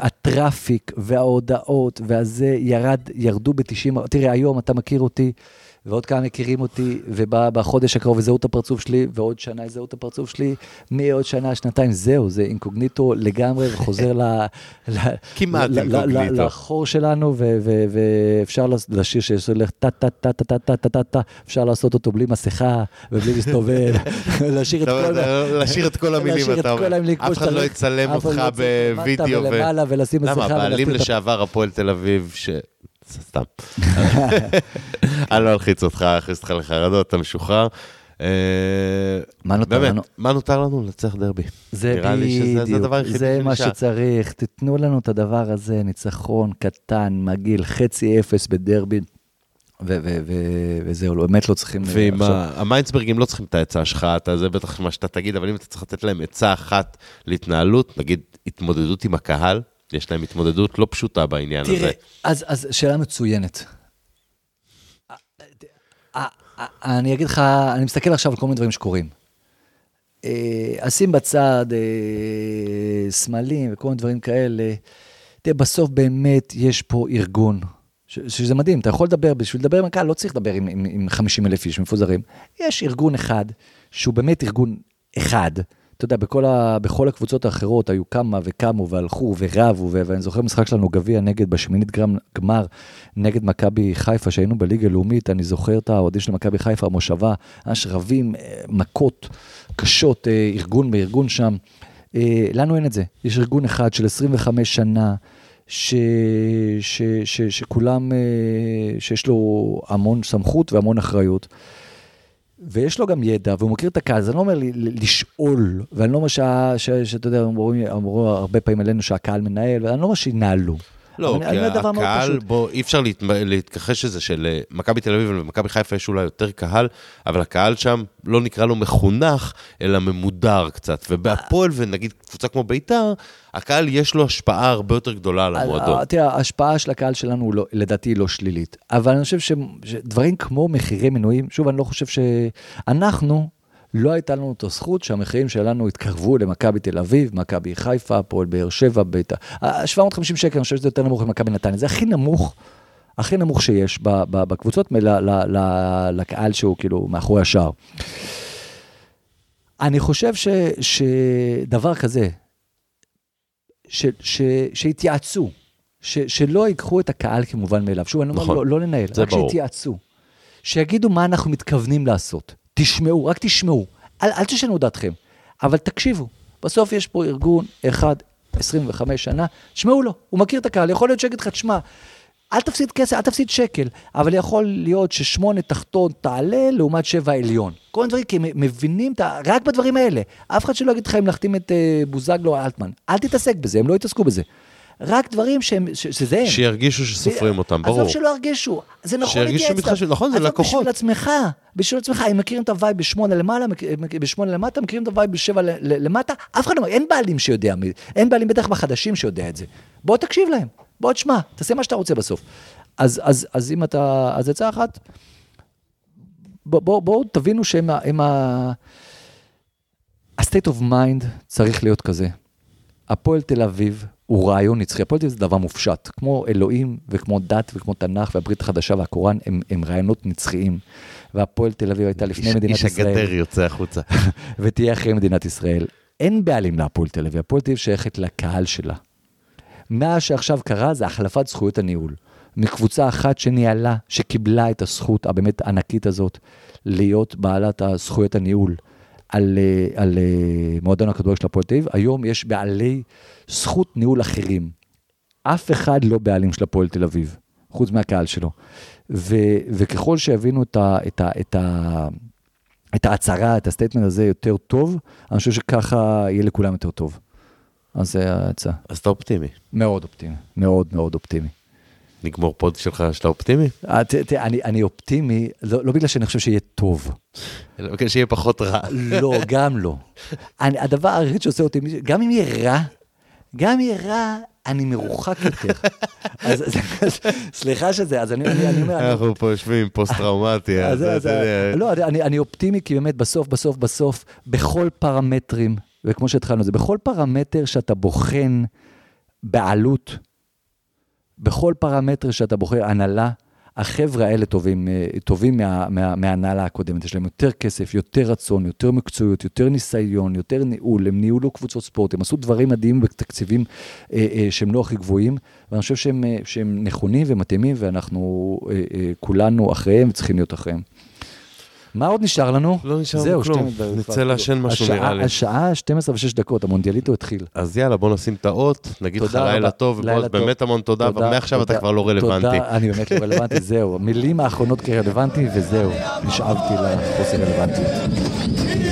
B: הטראפיק וההודעות והזה ירד, ירדו ב-90, תראה, היום אתה מכיר אותי, ועוד כמה מכירים אותי, ובחודש הקרוב יזהו את הפרצוף שלי, ועוד שנה יזהו את הפרצוף שלי, מעוד שנה, שנתיים, זהו, זה אינקוגניטו לגמרי, וחוזר ל...
A: כמעט אינקוגניטו.
B: לחור שלנו, ואפשר לשיר שיש הולך טה-טה-טה-טה-טה-טה-טה, אפשר לעשות אותו בלי מסכה ובלי להסתובב,
A: לשיר את כל... המילים, אתה אומר. אף אחד לא יצלם אותך לא בווידאו.
B: ולשים מסכה.
A: למה, הבעלים לשעבר הפועל תל אביב. סתם. אני לא אלחיץ אותך, אכניס אותך לחרדות, אתה משוחרר. אה,
B: מה נותר
A: באמת,
B: לנו?
A: מה נותר לנו? לנצח דרבי.
B: זה
A: נראה לי שזה- זה
B: בדיוק,
A: הדבר היחידי
B: זה מה. שצריך. תיתנו לנו את הדבר הזה, ניצחון קטן, מגעיל, חצי אפס בדרבי, וזהו, לא, באמת לא צריכים... אה,
A: ועם המיינסברגים לא צריכים את העצה שלך, אתה, זה בטח מה שאתה תגיד, אבל אם אתה צריך לתת להם עצה אחת להתנהלות, נגיד התמודדות עם הקהל, יש להם התמודדות לא פשוטה בעניין הזה.
B: תראה, אז, אז שאלה מצוינת. אה, אה, אני אגיד לך, אני מסתכל עכשיו על כל מיני דברים שקורים. אה, אשים בצד אה, סמלים וכל מיני דברים כאלה. תראה, בסוף באמת יש פה ארגון, ש- שזה מדהים, אתה יכול לדבר, בשביל לדבר עם הקהל לא צריך לדבר עם, עם, עם 50 אלף איש מפוזרים. יש ארגון אחד, שהוא באמת ארגון אחד. אתה יודע, בכל, ה, בכל הקבוצות האחרות היו כמה וקמו והלכו ורבו, ו- ואני זוכר משחק שלנו גביע נגד, בשמינית גמר, נגד מכבי חיפה, שהיינו בליגה הלאומית, אני זוכר את האוהדים של מכבי חיפה, המושבה, ממש רבים, אה, מכות קשות, אה, ארגון בארגון שם. אה, לנו אין את זה, יש ארגון אחד של 25 שנה, ש, ש, ש, שכולם, שיש לו המון סמכות והמון אחריות. ויש לו גם ידע, והוא מכיר את הקהל, אז אני לא אומר לי- לשאול, ואני לא אומר שאתה יודע, אמרו הרבה פעמים עלינו שהקהל מנהל, ואני לא אומר שינהלו.
A: לא, כי הקהל. בוא, אי אפשר להת- להתכחש לזה שלמכבי תל אביב ולמכבי חיפה יש אולי יותר קהל, אבל הקהל שם, לא נקרא לו מחונך, אלא ממודר קצת. ובהפועל, ונגיד קבוצה כמו ביתר, הקהל יש לו השפעה הרבה יותר גדולה על המועדון.
B: אה, תראה, ההשפעה של הקהל שלנו, לא, לדעתי, היא לא שלילית. אבל אני חושב שדברים כמו מחירי מנויים, שוב, אני לא חושב ש... אנחנו, לא הייתה לנו את הזכות שהמחירים שלנו יתקרבו למכבי תל אביב, מכבי חיפה, הפועל באר שבע, בית"ר. ה- 750 שקל, אני חושב שזה יותר נמוך ממכבי נתניה. זה הכי נמוך, הכי נמוך שיש בקבוצות, לקהל שהוא כאילו מאחורי השער. אני חושב ש, שדבר כזה, ש, ש, שיתייעצו, ש, שלא ייקחו את הקהל כמובן מאליו. שוב, אני אומר,
A: נכון.
B: לא, לא לנהל, רק
A: ברור.
B: שיתייעצו. שיגידו מה אנחנו מתכוונים לעשות. תשמעו, רק תשמעו. אל, אל תשנו דעתכם, אבל תקשיבו. בסוף יש פה ארגון אחד, 25 שנה, תשמעו לו, הוא מכיר את הקהל, יכול להיות שיגיד לך, תשמע, אל תפסיד כסף, אל תפסיד שקל, אבל יכול להיות ששמונה תחתון תעלה לעומת שבע עליון. כל מיני דברים, כי הם מבינים, רק בדברים האלה. אף אחד שלא יגיד לך אם להחתים את אה, בוזגלו או אלטמן. אל תתעסק בזה, הם לא יתעסקו בזה. רק דברים שהם, ש, שזה הם.
A: שירגישו שסופרים אותם, ברור.
B: עזוב שלא ירגישו, זה נכון
A: שירגישו. שמתחשבים, נכון, זה
B: עזוב,
A: לקוחות.
B: בשביל עצמך, בשביל עצמך, הם מכירים את ה vibe בשמונה למעלה, בשמונה למטה, מכירים את ה vibe בשבע למטה, אף אחד לא, אין בעלים שיודע, אין בעלים בטח בחדשים שיודע את זה. בוא תקשיב להם, בוא תשמע, תעשה מה שאתה רוצה בסוף. אז, אז, אז אם אתה, אז עצה אחת, בואו בוא, בוא, תבינו שהם. הם ה... ה-state of mind צריך להיות כזה. הפועל תל אביב הוא רעיון נצחי, אביב זה דבר מופשט, כמו אלוהים וכמו דת וכמו תנ"ך והברית החדשה והקוראן הם, הם רעיונות נצחיים. והפועל תל אביב הייתה לפני
A: איש-
B: מדינת
A: איש
B: ישראל,
A: הגדר יוצא החוצה.
B: ותהיה אחרי מדינת ישראל. אין בעלים להפועל תל אביב, הפועל תל אביב שייכת לקהל שלה. מה שעכשיו קרה זה החלפת זכויות הניהול. מקבוצה אחת שניהלה, שקיבלה את הזכות הבאמת ענקית הזאת, להיות בעלת הזכויות הניהול על, אה, על אה, מועדון הכדורגל של הפועל תל אביב, היום יש בעלי זכות ניהול אחרים. אף אחד לא בעלים של הפועל תל אביב, חוץ מהקהל שלו. ו, וככל שיבינו את, ה, את, ה, את, ה, את ההצהרה, את ה statement הזה יותר טוב, אני חושב שככה יהיה לכולם יותר טוב. אז זה ההצעה.
A: אז אתה אופטימי.
B: מאוד אופטימי, מאוד מאוד אופטימי.
A: נגמור פוד שלך שאתה אופטימי?
B: אה, תראה, אני, אני אופטימי, לא, לא בגלל שאני חושב שיהיה טוב.
A: אלא כן שיהיה פחות רע.
B: לא, גם לא. אני, הדבר היחיד שעושה אותי, גם אם יהיה רע, גם אם יהיה רע, אני מרוחק יותר. אז, אז, אז סליחה שזה, אז אני, אני, אני אומר,
A: אנחנו פה יושבים עם פוסט-טראומטי, אז
B: אז- אז-
A: אתה יודע.
B: לא, אני, אני אופטימי, כי באמת בסוף, בסוף, בסוף, בכל פרמטרים, וכמו שהתחלנו זה, בכל פרמטר שאתה בוחן בעלות, בכל פרמטר שאתה בוחר הנהלה, החבר'ה האלה טובים, אה, טובים מה, מה, מההנהלה הקודמת, יש להם יותר כסף, יותר רצון, יותר מקצועיות, יותר ניסיון, יותר ניהול, הם ניהולו קבוצות ספורט, הם עשו דברים מדהימים בתקציבים אה, אה, שהם לא הכי גבוהים, ואני חושב שהם, אה, שהם נכונים ומתאימים, ואנחנו אה, אה, כולנו אחריהם וצריכים להיות אחריהם. מה עוד נשאר לנו?
A: לא נשאר לנו כלום.
B: 12,
A: נצא לעשן משהו,
B: השעה-
A: נראה לי.
B: השעה 12 ו-6 דקות, המונדיאליטו התחיל.
A: אז יאללה, בוא נשים את האות, נגיד לך לילה. טוב,
B: טוב.
A: באמת המון תודה, אבל מעכשיו אתה כבר לא רלוונטי.
B: תודה, אני באמת לא רלוונטי, זהו. מילים האחרונות כרלוונטי, וזהו. נשאבתי לחוסר רלוונטיות.